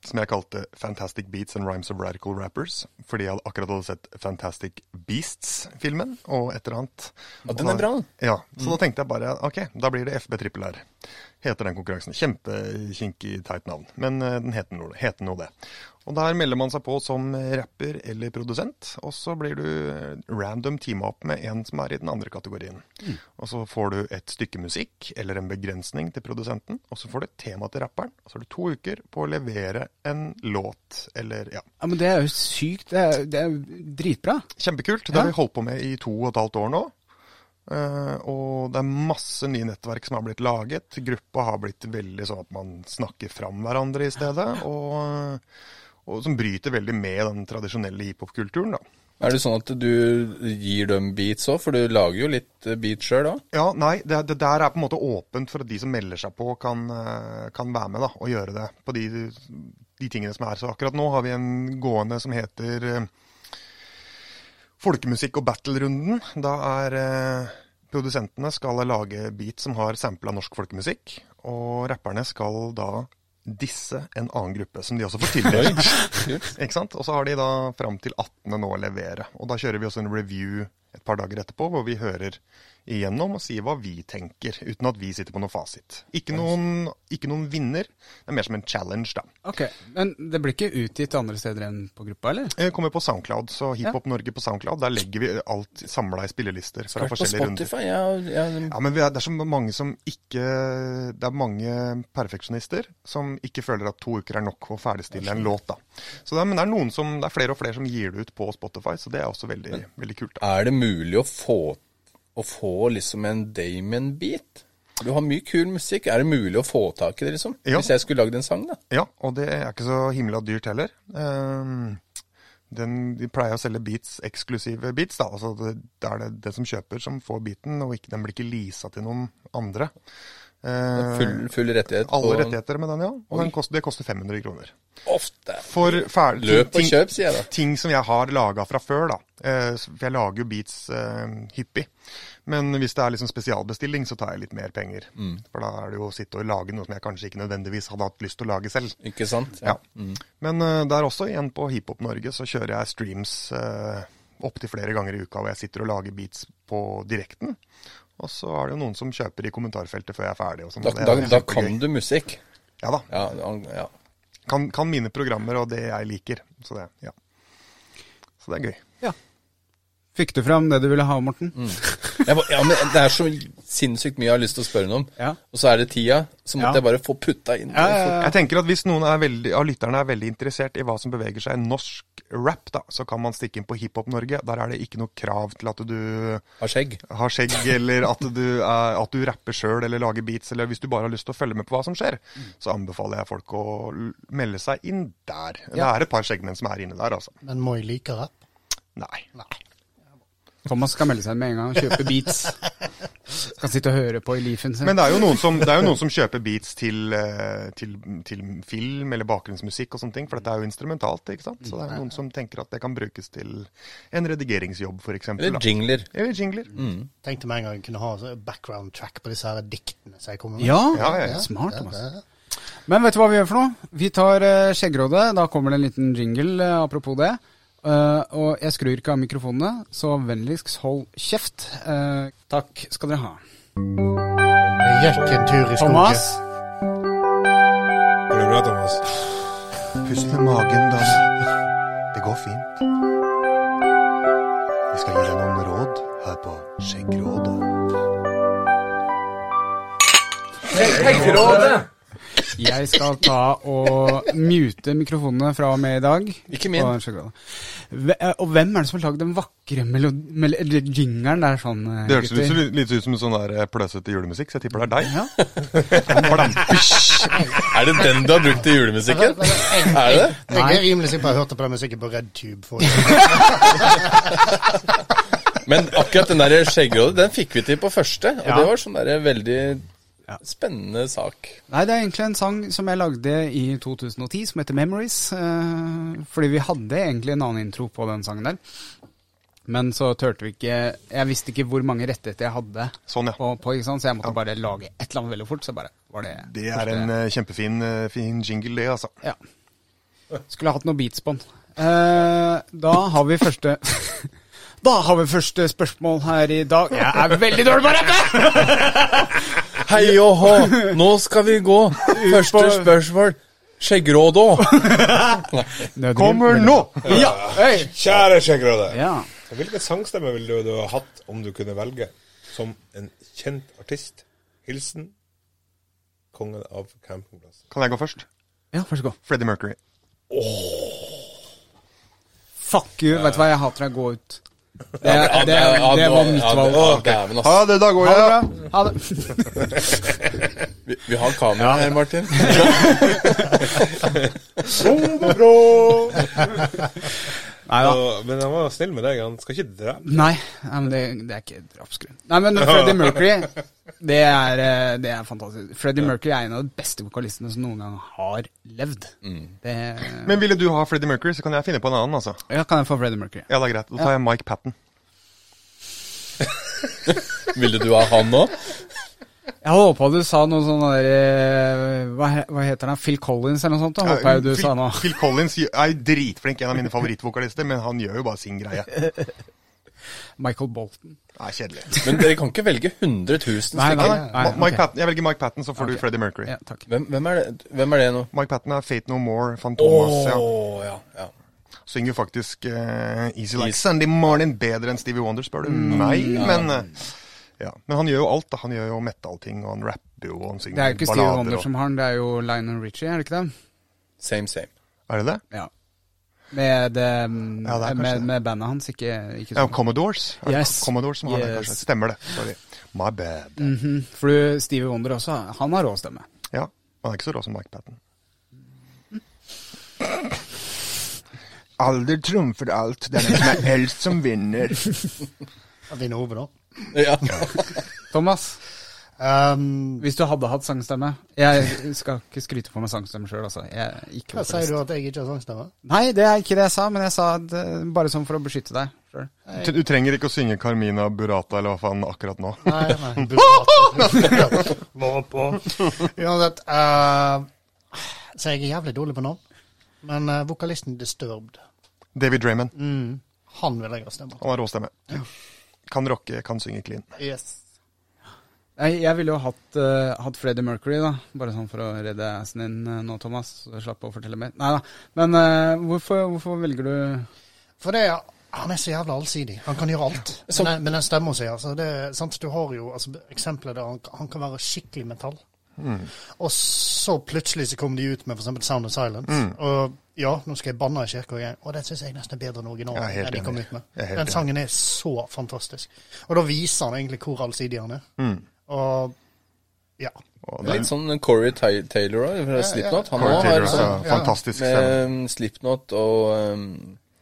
som jeg kalte Fantastic Beats and Rhymes of Radical Rappers. Fordi jeg akkurat hadde sett Fantastic Beasts-filmen og et eller annet. Og den er bra. Ja, Så da tenkte jeg bare ok, da blir det FB trippel R. Heter den konkurransen. Kjempekinkig, teit navn. Men eh, den heter noe det. Og der melder man seg på som rapper eller produsent, og så blir du eh, random teama opp med en som er i den andre kategorien. Og så får du et stykke musikk eller en begrensning til produsenten, og så får du et tema til rapperen. Og så har du to uker på å levere en låt eller ja. Ja, men Det er jo sykt. Det er, det er dritbra. Kjempekult. Det har vi holdt på med i to og et halvt år nå. Eh, og det er masse nye nettverk som har blitt laget. Gruppa har blitt veldig sånn at man snakker fram hverandre i stedet. Og, og som bryter veldig med den tradisjonelle hiphop-kulturen, da. Er det sånn at du gir dem beats òg, for du lager jo litt eh, beats sjøl òg? Ja, nei, det, det der er på en måte åpent for at de som melder seg på, kan, eh, kan være med da, og gjøre det på de, de tingene som er. Så akkurat nå har vi en gående som heter eh, Folkemusikk og battle-runden. Da er eh, produsentene skal lage beat som har sampla norsk folkemusikk, og rapperne skal da disse en annen gruppe, som de også får tildelt. Ikke sant? Og så har de da fram til 18. nå å levere. Og da kjører vi også en review et par dager etterpå, hvor vi hører igjennom og sier hva vi tenker, uten at vi sitter på noe fasit. Ikke noen, ikke noen vinner. Det er mer som en challenge, da. Ok, Men det blir ikke utgitt andre steder enn på gruppa, eller? Det kommer på Soundcloud, så Hiphop Norge på Soundcloud, der legger vi alt samla i spillelister fra På forskjellige runder. Spotify? Ja, ja, Ja, men vi er, det er så mange som ikke Det er mange perfeksjonister som ikke føler at to uker er nok å ferdigstille en låt, da. Så det er, men det er noen som Det er flere og flere som gir det ut på Spotify, så det er også veldig, veldig kult. da. Er det mulig å få, å få liksom en Damien-beat? Du har mye kul musikk. Er det mulig å få tak i det, liksom? Ja. Hvis jeg skulle lagd en sang, da? Ja, og det er ikke så himla dyrt heller. Um, den, de pleier å selge beats, eksklusive beats. da, altså det, det er det, det som kjøper som får beaten, og ikke, den blir ikke leasa til noen andre. Eh, Full, full rettighet? alle på- rettigheter med den, ja. Og den koster, det koster 500 kroner. Ofte. For ferdig, Løp og ting, kjøp, sier jeg da. ting som jeg har laga fra før, da. Eh, for jeg lager jo beats uh, hyppig. Men hvis det er liksom spesialbestilling, så tar jeg litt mer penger. Mm. For da er det jo å sitte og lage noe som jeg kanskje ikke nødvendigvis hadde hatt lyst til å lage selv. Ikke sant? Ja. Men uh, der også, igjen på Hiphop Norge, så kjører jeg streams uh, opptil flere ganger i uka hvor jeg sitter og lager beats på direkten. Og så er det jo noen som kjøper i kommentarfeltet før jeg er ferdig. Og sånn, Da, da, da kan du musikk. Ja da. Ja, ja. Kan, kan mine programmer og det jeg liker. Så det, ja. Så det er gøy. Fikk du fram det du ville ha, Morten? Jeg, Må, ja, men det er så sinnssykt mye jeg har lyst til å spørre noe om. Ja. Og så er det tida, så måtte Ja. jeg bare få putta inn. Ja, ja, ja. Jeg tenker at Hvis noen er veldig, av lytterne er veldig interessert i hva som beveger seg i norsk rap, da, så kan man stikke inn på Hiphop Norge. Der er det ikke noe krav til at du Har skjegg. har skjegg, eller at du, er, at du rapper sjøl eller lager beats, eller hvis du bare har lyst til å følge med på hva som skjer, så anbefaler jeg folk å melde seg inn der. Det er et par skjeggmenn som er inne der, altså. Men må jeg like rapp? Nei. Thomas skal melde seg med en gang og kjøpe beats. Skal sitte og høre på i leafen sin. Men det er jo noen som, det er jo noen som kjøper beats til, eh, til, til film eller bakgrunnsmusikk og sånne ting, for dette er jo instrumentalt, ikke sant? Så det er jo noen som tenker at det kan brukes til en redigeringsjobb, for eksempel. Eller jingler. Eller jingler. Tenkte meg en gang jeg kunne ha så background track på disse her diktene som jeg kommer med. ja, Ja, ja, ja. smart. Thomas. det- Men vet du hva vi gjør for noe? Vi tar uh, Skjeggrådet. Da kommer det en liten jingle, uh, apropos det. Eh, og jeg skrur ikke av mikrofonene, så vennligst hold kjeft. Uh, takk skal dere ha. Jeg gikk en tur i skogen. Thomas? Går det bra, Thomas? Pust med magen, da. Det går fint. Vi skal gi deg noen råd her på Skjeggrådet. Jeg skal ta og mute mikrofonene fra og med i dag. Ikke min. eh, Og hvem er det som har lagd den vakre jingeren der sånn, eh, Det høres litt, litt ut som en sånn der eh, pløsete julemusikk, så jeg tipper det er deg. Ja. Er det den du har brukt i julemusikken? Er det det? Jeg er rimelig sikker på at jeg hørte på den musikken på RedTube. For Men akkurat den der skjeggrådet, den fikk vi til på første. Og Ja. det var sånn der veldig spennende sak. Nei, det er egentlig en sang som jeg lagde i 2010, som heter Memories. Eh, fordi vi hadde egentlig en annen intro på den sangen der. Men så turte vi ikke Jeg visste ikke hvor mange rettigheter jeg hadde Sånn, ja. på, på ikke sant? så jeg måtte bare lage et eller annet veldig fort. Så bare var det Det er en uh, kjempefin uh, fin jingle, det, altså. Ja. Skulle hatt noe beats på den. Eh, da har vi første Da har vi første spørsmål her i dag. Jeg er veldig dårlig på å rappe! Hei og hå, nå skal vi gå. Første spørsmål. Skjeggråd òg. Kommer nå! Ja, hei. Kjære Skjeggråde. ja. Hvilken sangstemme ville du, ha hatt om du kunne velge som en kjent artist? Hilsen kongen av campingplass. Kan jeg gå først? Ja, først gå. Freddie Mercury. Fuck you. Vet du hva, jeg hater deg. Gå ut. Det, det, det var mitt valg. Okay. Ha det, da går Ha det jeg. bra. Ha det. Vi, vi har kamera her, Martin. Nei ja. Og, men han var snill med deg. Han skal ikke drepe. Nei, nei, men det, det er ikke drapsgrunn. Nei, men Freddie Mercury, det er, eh, det er fantastisk. Freddie Mercury er en av de beste vokalistene som noen gang har levd. Det, Men ville du ha Freddie Mercury, så kan jeg finne på en annen, altså. ja, kan jeg få Freddie Mercury? Ja, det er greit. Da tar jeg Mike Patten. Ville du ha han òg? Jeg håpa du sa noe sånn der eh, hva, hva heter han? Phil Collins eller noe sånt? Da håper jeg du Phil, sa noe. Phil Collins er dritflink, en av mine favorittvokalister, men han gjør jo bare sin greie. Michael Bolton. Er kjedelig. Men dere kan ikke velge 100 000 Nei, nei, stykker. nei. Ma- Mike ok. Patton, jeg velger Mike Patten, så får okay. du Freddie Mercury. Ja, takk. Hvem, hvem, er det, hvem er det nå? Mike Patten er Fate No More, Fantomas. Oh, Ja. ja. ja. Synger faktisk uh, Easy Like Easy. Sunday Morning bedre enn Stevie Wonder, spør du meg. Men, eh, ja. men han gjør jo alt. da. Han gjør jo metal-ting, og han rapper jo, og han synger Det er jo ikke Steve ballader Wonder og- som har den, det er jo Lionel Richie, er det ikke det? Same, same. Er det det? Ja. Med, det, Ja, det er med, med bandet hans, ikke, ikke Ja, sånn. Commodores. Er Yes. Commodores som har det, kanskje. Stemmer det. Sorry. My bad. Mhm. For du, Stevie Wonder også, han har rå stemme. Ja, han er ikke så rå som Mike Patten. Alder trumfer alt. Det er den som er eldst som vinner. Han Vinner over da. Ja. Thomas, Um, hvis du hadde hatt sangstemme Jeg skal ikke skryte på meg sangstemme sjøl, altså. Jeg, er ikke hva sier du at jeg ikke har sangstemme? Nei, det er ikke det jeg sa, men jeg sa det, bare sånn for å beskytte deg sjøl. Du trenger ikke å synge Carmina Burata eller hva faen akkurat nå. Nei, nei. På. Uansett. Uh, så jeg er jævlig dårlig på navn. Men uh, vokalisten Disturbed, David Draymond. mm, han vil jeg ha stemme. Han har rå stemme. Kan rocke, kan synge clean. Yes. Jeg, jeg ville jo hatt, uh, hatt Freddie Mercury, da. Bare sånn for å redde assen din uh, nå, Thomas. Slapp å fortelle mer. Nei da. Men uh, hvorfor, hvorfor velger du For det er han er så jævla allsidig. Han kan gjøre alt. Så- Men, den- men den stemmen sin, altså. Det, sant? Du har jo altså, eksempler der han, han kan være skikkelig metall. Og så plutselig så kom de ut med f.eks. Sound of Silence. Og ja, nå skal jeg banne i kirka igjen, og den syns jeg nesten er bedre enn originalen. Ja, enn de kom ut med. Den sangen er så fantastisk. Og da viser han egentlig hvor allsidig han er. Og ja. Og er Litt sånn Corey Taylor òg, fra Slipknot. Han Corey Taylor har sånn fantastisk stemme. med Slipknot og um,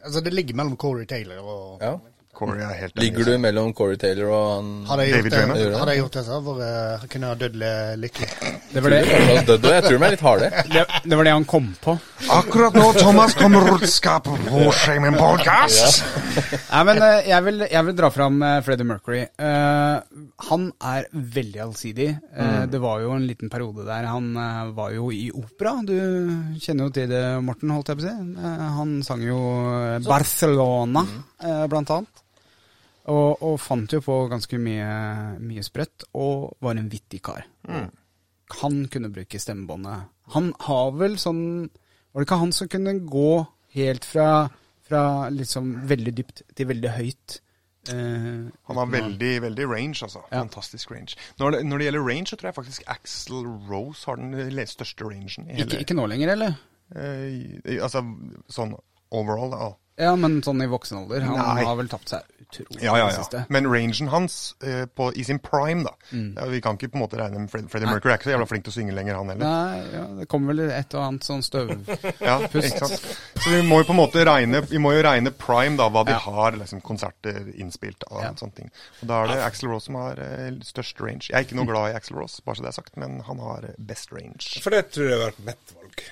Altså, det ligger mellom Corey Taylor og Ja. Corey er helt enig. Ligger du mellom Corey Taylor og han Hadde jeg David gjort det, Draymond? hadde jeg gjort det så hadde jeg vært- kunne jeg dødd lykkelig. Det var det, Jeg tror de er litt harde. det, det, var det han kom på. Akkurat nå, Thomas, kommer rotskap på Shaman Podcast. Nei, men eh, jeg, vil, jeg vil dra fram eh, Freddie Mercury. Eh, han er veldig allsidig. Eh, Det var jo en liten periode der han eh, var jo i opera. Du kjenner jo til det, Morten, holdt jeg på å si. Eh, han sang jo eh, Barcelona, eh, blant annet. Og, og fant jo på ganske mye, mye sprøtt, og var en vittig kar. Han kunne bruke stemmebåndet. Han har vel sånn Var det ikke han som kunne gå helt fra, fra liksom veldig dypt til veldig høyt? Uh, Han har veldig veldig range, altså. Ja. Fantastisk range. Når det, når det gjelder range, så tror jeg faktisk Axel Rose har den største rangen. i ikke, hele- ikke nå lenger, eller? Uh, altså sånn overall, da. Ja, men sånn i voksen alder. Han Nei. har vel tapt seg utrolig Ja, ja, ja. siste. Men rangen hans eh, på, i sin prime, da Mm. ja, Vi kan ikke på en måte regne med Fred, Freddie Mercury er ikke så jævla flink til å synge lenger, han heller. Nei, ja, det kommer vel et og annet sånn støvpust. Ja, ikke sant? Så vi må jo på en måte regne Vi må jo regne prime, da, hva de har liksom, konserter innspilt av. Ja. sånne ting. Og Da er det Axel Rose som har eh, størst range. Jeg er ikke noe glad i Axel Rose, bare så det er sagt, men han har eh, best range. For det tror jeg har vært mitt valg.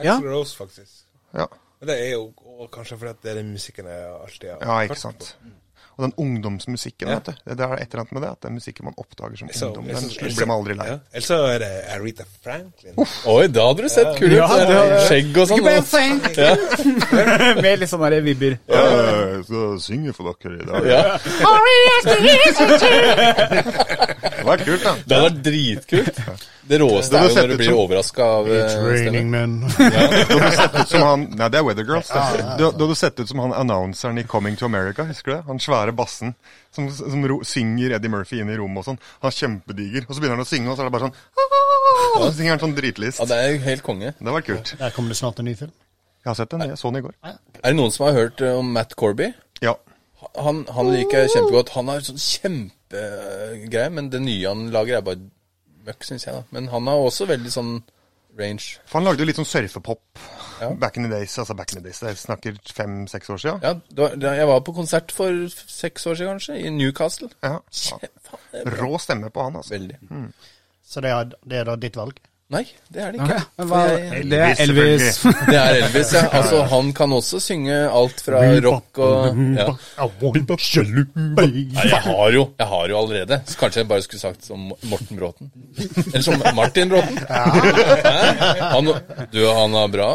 Ja. Axl Rose, faktisk. Ja, Men det er jo og kanskje fordi at det er den musikken jeg alltid har ja ikke sant. på. Og den ungdomsmusikken, Ja. vet du. Det er et eller annet med det, at den musikken man oppdager som Så- ungdom, den blir man aldri lei. Ja. Eller så er det Aretha Franklin. Oi, da hadde du sett kul ut. Ja, det Skjegg og sånn. Ja. Med litt sånne vibber. vibber. Jeg skal synge for dere i dag. Ja. Det var kult, da. Det hadde vært dritkult. Det råeste Det er jo når du blir overraska av eh, It's raining stemmen. men. Du hadde sett ut som han Nei, det er Weather Girls. Det. Du, du hadde sett ut som han annonseren i Coming to America, husker du det? Han svære bassen som, som ro, synger Eddie Murphy inn i rommet og sånn. Han er kjempediger, og så begynner han å synge, og så er det bare sånn Og så synger han sånn dritlist. Ja, det er jo helt konge. Det var kult. Der kommer det snart en ny film. Jeg har sett den, jeg så den i går. Er det noen som har hørt eh, om Matt Corby? Han, han liker jeg kjempegodt. Han har sånn kjempegreie, men det nye han lager, er bare møkk, syns jeg. da. Men han har også veldig sånn range. For han lagde jo litt sånn surfepop Ja. back in the days. Altså back in the days, Jeg snakker fem-seks år siden. Ja, det var, det, Jeg var på konsert for seks år siden, kanskje, i Newcastle. Ja. Kjem- faen, det bra. Rå stemme på han, altså. Veldig. Så det er, det er da ditt valg? Nei, det er det ikke. Ja, hva, jeg- det er Elvis. Det er Elvis, ja. Altså, han kan også synge alt fra rock og ja. Nei, jeg har jo jeg har jo allerede. Så kanskje jeg bare skulle sagt som Morten Bråten. Eller som Martin Bråten. Han, du, han har bra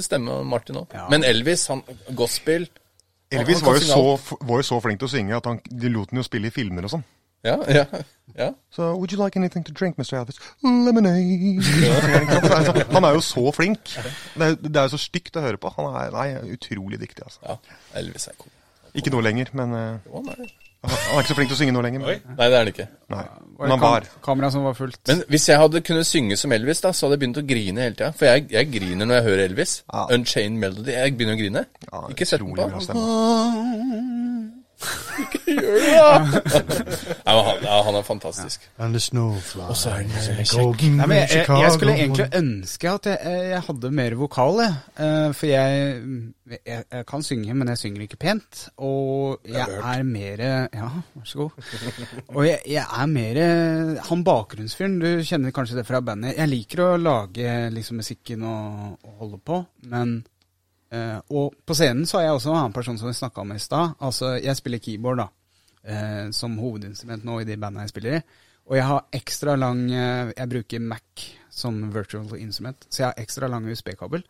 stemme, Martin òg. Men Elvis, han gospel Elvis Han var jo, så, var jo så flink til å synge at han, de lot han jo spille i filmer og sånn. Ja, ja, ja. So, Would you like anything to drink, Mr. Elvis? Lemonade. Han er jo så flink. Det er, det er jo så stygt å høre på. Han er nei, utrolig dyktig. altså. ja. Elvis er cool. Ikke nå lenger, men eh, Jo, han er han er ikke så flink til å synge nå lenger. Men, Nei, det er han ikke. nei, men han var. kamera som var fullt? Men hvis jeg hadde kunnet synge som Elvis, da, så hadde jeg begynt å grine hele tida. For jeg, jeg griner når jeg hører Elvis. Ja. Unchained Melody. Jeg begynner å grine. Ja, ikke sett den utrolig gjør. Nei, men han, ja, han er fantastisk. And the snowfly. Og så er den Nei, men jeg, jeg, jeg skulle egentlig ønske at jeg, jeg hadde mer vokal, jeg. Eh, For jeg, jeg, jeg kan synge, men jeg synger ikke pent. Og jeg er mer Ja, vær så god. Og jeg, jeg er mer han bakgrunnsfyren. Du kjenner kanskje det fra bandet. Jeg liker å lage liksom musikken og, og holde på, men eh, Og på scenen så er jeg også en annen person som vi snakka om i stad. Altså, jeg spiller keyboard, da uh, som hovedinstrument nå i de bandene jeg spiller i. Og jeg har ekstra lang uh, Jeg bruker Mac som virtual instrument, så jeg har ekstra lang USB-kabel.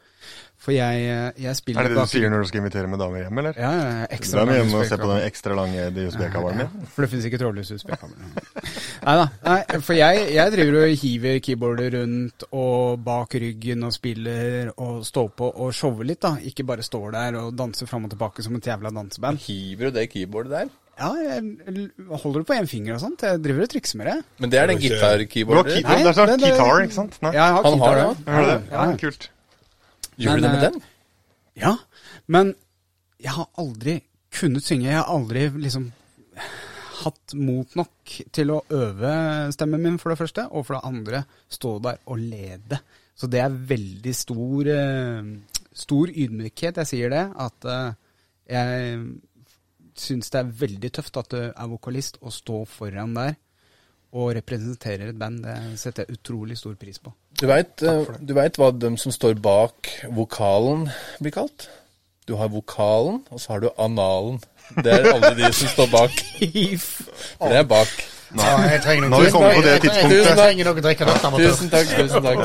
For jeg, eh, jeg spiller Er det det du sier når du skal invitere med damer hjem, eller? Ja, ja, ja, Da Du er med lang hjemme og ser på USB-kabel. den ekstra lange USB-kabelen Ja, ja, For det finnes ikke trådløs USB-kabel. Nei da. Nei, for jeg, jeg driver og hiver keyboardet rundt og bak ryggen og spiller og står på og shower litt, da. Ikke bare står der og danser fram og tilbake som et jævla danseband. Hiver du det keyboardet der? Ja, jeg holder det på én finger og sånt. Jeg driver og trikser med det. Men det er det Det gitarkeyboardet. key- Nei, det er sånn det- det- ikke sant? Nei. Jeg har Han har gitar, det, ja. Har du det? Ja, Ja, kult. Gjør du det med eh, den? Ja, men jeg har aldri kunnet synge. Jeg har aldri liksom hatt mot nok til å øve stemmen min, for det første. Og for det andre stå der og lede. Så det er veldig stor, eh, stor ydmykhet, jeg sier det. At eh, jeg syns det er veldig tøft at du er vokalist og står foran der og representerer et band. Det setter jeg utrolig stor pris på. Du veit hva de som står bak vokalen blir kalt? Du har vokalen, og så har du analen. Det er alle de som står bak. Det er bak. Jeg trenger Nå har vi kommet på det Jeg, jeg, jeg, tidspunktet. trenger noe å drikke dette. Tusen takk. tusen takk.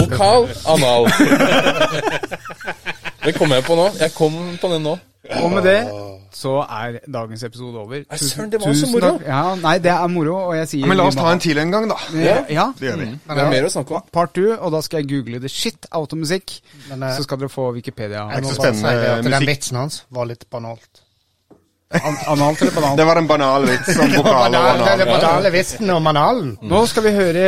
Vokal, anal. Det kommer jeg på nå. Jeg kom på den nå. Og med det så er dagens episode over. Nei, søren, det var så moro. Ja, nei, det er moro, og jeg sier Men la oss ta en til en gang, da. Ja, ja. Det gjør vi. Det er mer å snakke om. Part two, og da skal jeg google the shit out of musikk. Men eh, Så skal dere få Wikipedia. jeg må så bare si at den vitsen hans var litt banalt. An analt eller banalt? Det var en banal vits om vokal og Banal, det er banale vitsen om analen. Nå skal vi høre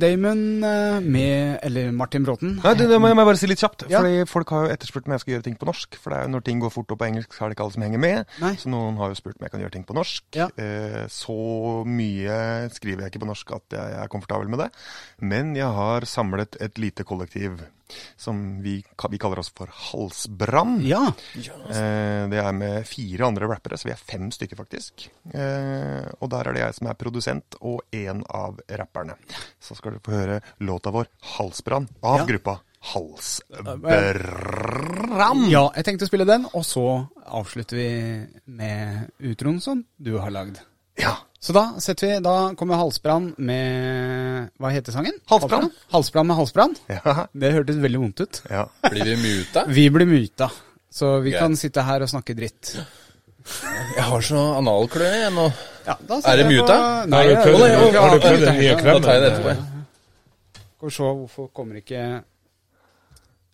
Damon eh, med Eller Martin Bråten. Nei, det, det må jeg bare si litt kjapt. Ja. Fordi Folk har jo etterspurt om jeg skal gjøre ting på norsk. For det er jo når ting går fort opp på engelsk, så er det ikke alle som henger med. Nei. Så noen har jo spurt om jeg kan gjøre ting på norsk. Ja. Eh, så mye skriver jeg ikke på norsk at jeg er komfortabel med det. Men jeg har samlet et lite kollektiv som vi, vi kaller oss for Halsbrann. Ja. Eh, det er med fire andre rappere, så vi er fem stykker faktisk. Eh, og der er det jeg som er produsent, og en av rapperne. Så skal du få høre låta vår 'Halsbrann' av Ja. gruppa Halsbrann. ja, jeg tenkte å spille den, og så avslutter vi med utroen som du har lagd. Ja. Så da setter vi, da kommer Halsbrann med Hva heter sangen? Halsbrann. Halsbrann med halsbrann. Ja. Det hørtes veldig vondt ut. ja. Blir vi muta? Vi blir muta, så vi Greit. kan sitte her og snakke dritt. Jeg har så analkløe igjen nå. Ja, da Er det muta? på- Nei, Har du prøvd jeg- den- nye jeg- Da tar jeg det etterpå. Skal vi se, hvorfor kommer ikke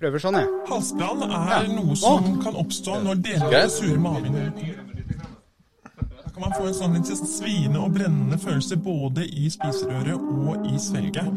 Prøver sånn, jeg. Halsbrann er noe som kan oppstå når deler av Greit. det sure magen kan man få en sånn litt sviende og brennende følelse både i spiserøret og i svelget.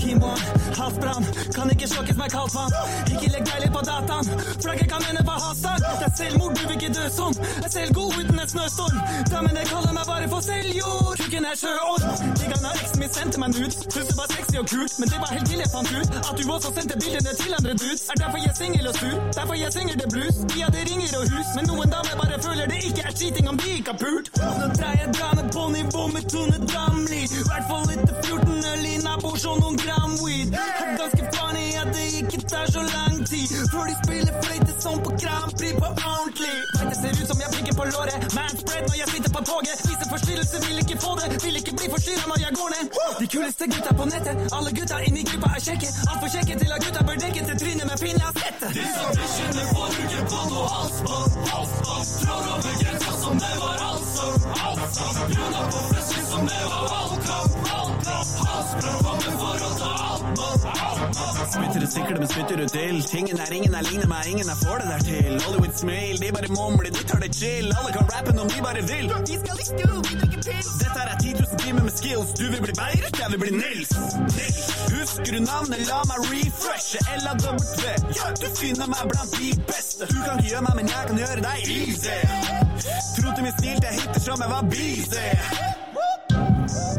Kimborn, halsbrann, kan ikke slokkes med kaldt vann. Ikke legg deg litt på dataen, flagget kan ende på hasard. Det er selvmord, du vil ikke dø sånn. Jeg selv god uten en snøstorm. Damene kaller meg bare for selvjord. Kuken er sjøorm. De gangene eksen min sendte meg nudes, syntes det var sexy og kult. Men det var helt til jeg fant ut at du også sendte bildene til andre dudes. Er derfor jeg er singel og sur, derfor jeg synger det blues. De hadde ringer og hus, men noen damer bare føler det ikke er cheating om de ikke har pult. Nå dreier jeg drane på nivå med Tone Damli. Hvertfall etter 14 øl i naboer og noen gram weed. Er ganske funny at det ikke tar så lang tid før de spiller fløyte sånn på Grand Prix på ordentlig. Vet det ser ut som jeg prikker på låret. Manspread når jeg sitter på toget. Viser forstyrrelse, vil ikke få det. Vil ikke bli forstyrra når jeg går ned. De kuleste gutta på nettet. Alle gutta inni gruppa er kjekke. Altfor kjekke til at gutta bør dekke til trynet med finlandshette. Bikkjene får ikke på noe halsbånd. Halsbånd trår over grensa som det var allsang. Allsang. Bruna på flesk som det var valgkamp. Valgkamp. Halsbrann Spytter og sikler, men spytter ut ild. Tingen er ingen er ligner meg, ingen jeg får det der til. Hollywood smil, de bare mumler, de tar det chill. Alle kan rappe om de bare vil. De skal i stu, vi drikker pils. Dette er 10 000 timer med skills. Du vil bli Beirut, jeg vil bli Nils. Nils. Husker du navnet? La meg refreshe. LAW. Ja, du finner meg blant de beste. Du kan ikke gjøre meg, men jeg kan gjøre deg easy. Tro til min stil, jeg hitter som jeg var busy.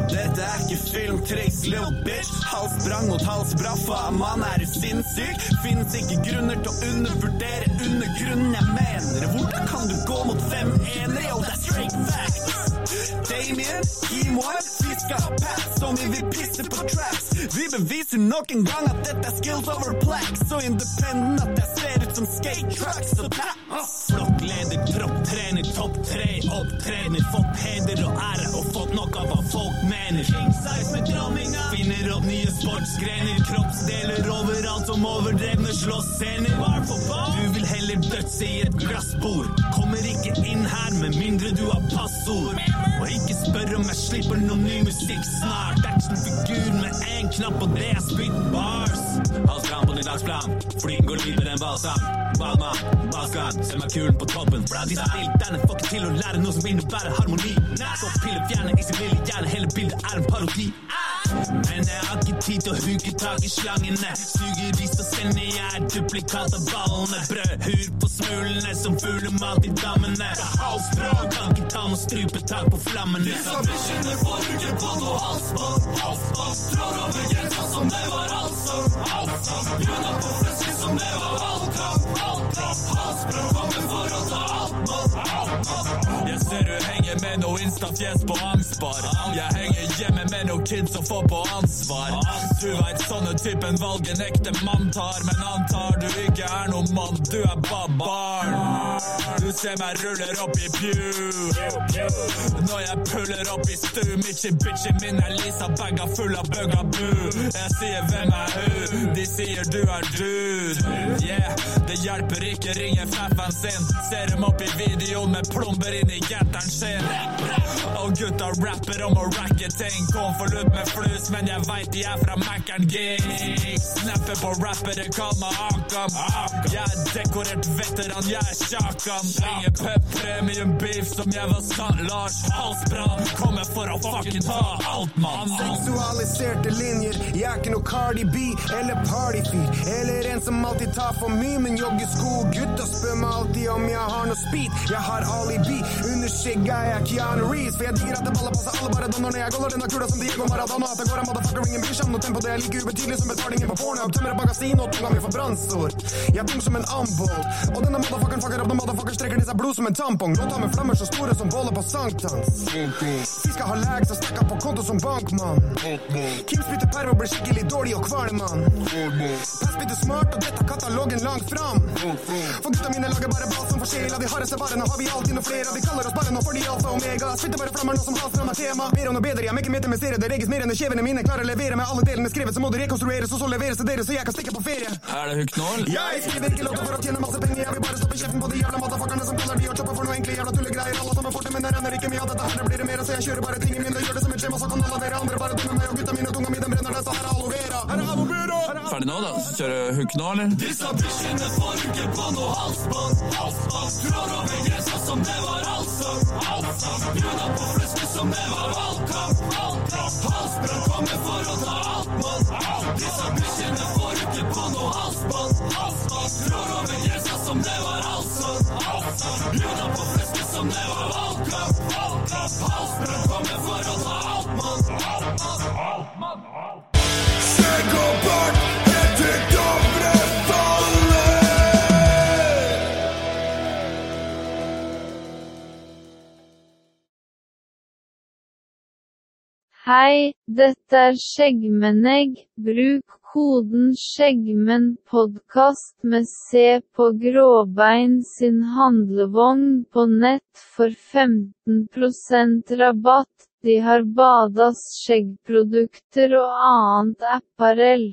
Dette er ikke filmtriks, little bitch. Halsbrang mot halsbraffa. Mann, er du sinnssyk? Fins ikke grunner til å undervurdere undergrunnen jeg mener. Hvordan kan du gå mot fem enere? Yo, that's straight facts. Damien, Kimoy, vi skal ha pats som vi vil pisse på traps. Vi beviser nok en gang at dette er skills over plaques. Så independent at jeg ser ut som skate trucks. Så ta oss! Flokkleder, tropptrener, topp tre, opptrener. Fått heder og ære og fått nok av hva folk mener. King size med kramminga Finner opp nye sportsgrener. Kroppsdeler overalt som overdrevne slåssscener. Du vil heller dødse i et glassbord. Kommer ikke inn her med mindre du har passord. Og ikke spør om jeg slipper noe ny musikk snart. Actionfigur med én knapp, og det er bars. På din flyten går dypere enn balsam. Balma, Balkan, ser meg kulen på toppen. De stilt får ikke til å lære noe som innebærer harmoni. Så piller fjerne i sin lille hjerne, hele bildet er en parodi. Men jeg har ikke tid til å huke tak i slangene. Suger ris så sender jeg duplikat av ballene. Brødhur på smulene som fuglemat i dammene. Halsbrå kan ikke ta noe strupetak på flammene. Disse bikkjene får ikke på noe halsbånd. Halsbånd trår over grensa som det var allsang. Halsbrå kommer for å. Jeg ser du henger med noe instafjes på angstbar. Jeg henger hjemme med noen kids som får på ansvar. Du veit sånne typen valg en ekte mann tar, men antar du ikke er noen mann, du er bare barn. Du ser meg ruller opp i pew. Når jeg puller opp i stu, Mitchy-bitchy min er Lisa baga full av bugaboo. Jeg sier hvem er hun, de sier du er dude. Yeah, det hjelper ikke, ringe faffen sin. Ser dem opp i videoen med plomber inn i getteren sin. Og gutta rapper om å racke ting. Konvolutt med flus, men jeg veit de er fra Mækkern Gigs. Snapper på rappere, kall meg Akam. Jeg er dekorert veteran, jeg er Sjakan. Ingen pep premium beef som jeg var Sant Lars. Halsbrann kommer for å fucking ta alt, mann. Seksualiserte linjer, jeg er ikke noe Cardi B eller partyfyr. Eller en som alltid tar for mye, men joggesko. Gutta spør meg alltid om jeg har noe speed. Jeg har alibi. Under jeg Keanu Reeves, for jeg digger at det baller på seg alle bare når jeg goller denne kula som Diego Maradona At det går en motherfucker ingen bryr seg om noe. Tempo Det er like ubetydelig som betalingen på Pornhub Tømmer et magasin og tunga mi for brannsår. Jeg er som en amboll Og denne motherfuckeren fucker opp. Når motherfucker strekker i seg blod som en tampong. Låta med flammer så store som boller på sankthans. Vi skal ha lag så stekka på konto som bankmann. Kim spytter perm og blir skikkelig dårlig og kvalm Pass spytter smart og dette katalogen langt fram. For gutta mine lager bare ball som for sjela De hardeste varene. Har vi alltid noe flere De kaller oss bare nå for de alfa omega. Spytter bare flammer nå som has fram er tema. Ber om noe bedre, jeg mekker serie. Det regis mer enn det kjevene mine klarer å levere. Med alle delene skrevet så må det rekonstrueres Og så leveres til dere så jeg kan stikke på ferie. Er det huknål? Jeg skriver ikke låter for å tjene masse penger. Jeg vil bare stoppe kjeften på de jævla motherfuckerne Som kaller de og chopper for noe enkle jævla tullegreier Alle sammen får det, men det renner ikke mye av dette her. Det blir det mer, så jeg kjører bare tingene mine Gjør det som et skjema, så kan alle dere andre bare dømme meg. Og gutta mine og tunga mi, den brenner det Så her er aloe vera. Her er aloe vera. Ferdig nå, da? Vi hook nå, eller? Disse bikkjene får ikke på noe halsbånd. Halsbånd. drar over grensa som det var allsang. Allsang. På fleske som det var valgkamp. Halsbrann kommer for å ta alt, mann. Disse bikkjene får ikke på noe halsbånd. Halsbånd. Trår over grensa som det var allsang. Allsang. På fleske som det var. Valgkamp. Hei, dette er Skjeggmennegg. Bruk koden SKjeggmennPodkast med C på Gråbein sin handlevogn på nett for 15% rabatt. De har badas skjeggprodukter og annet apparell.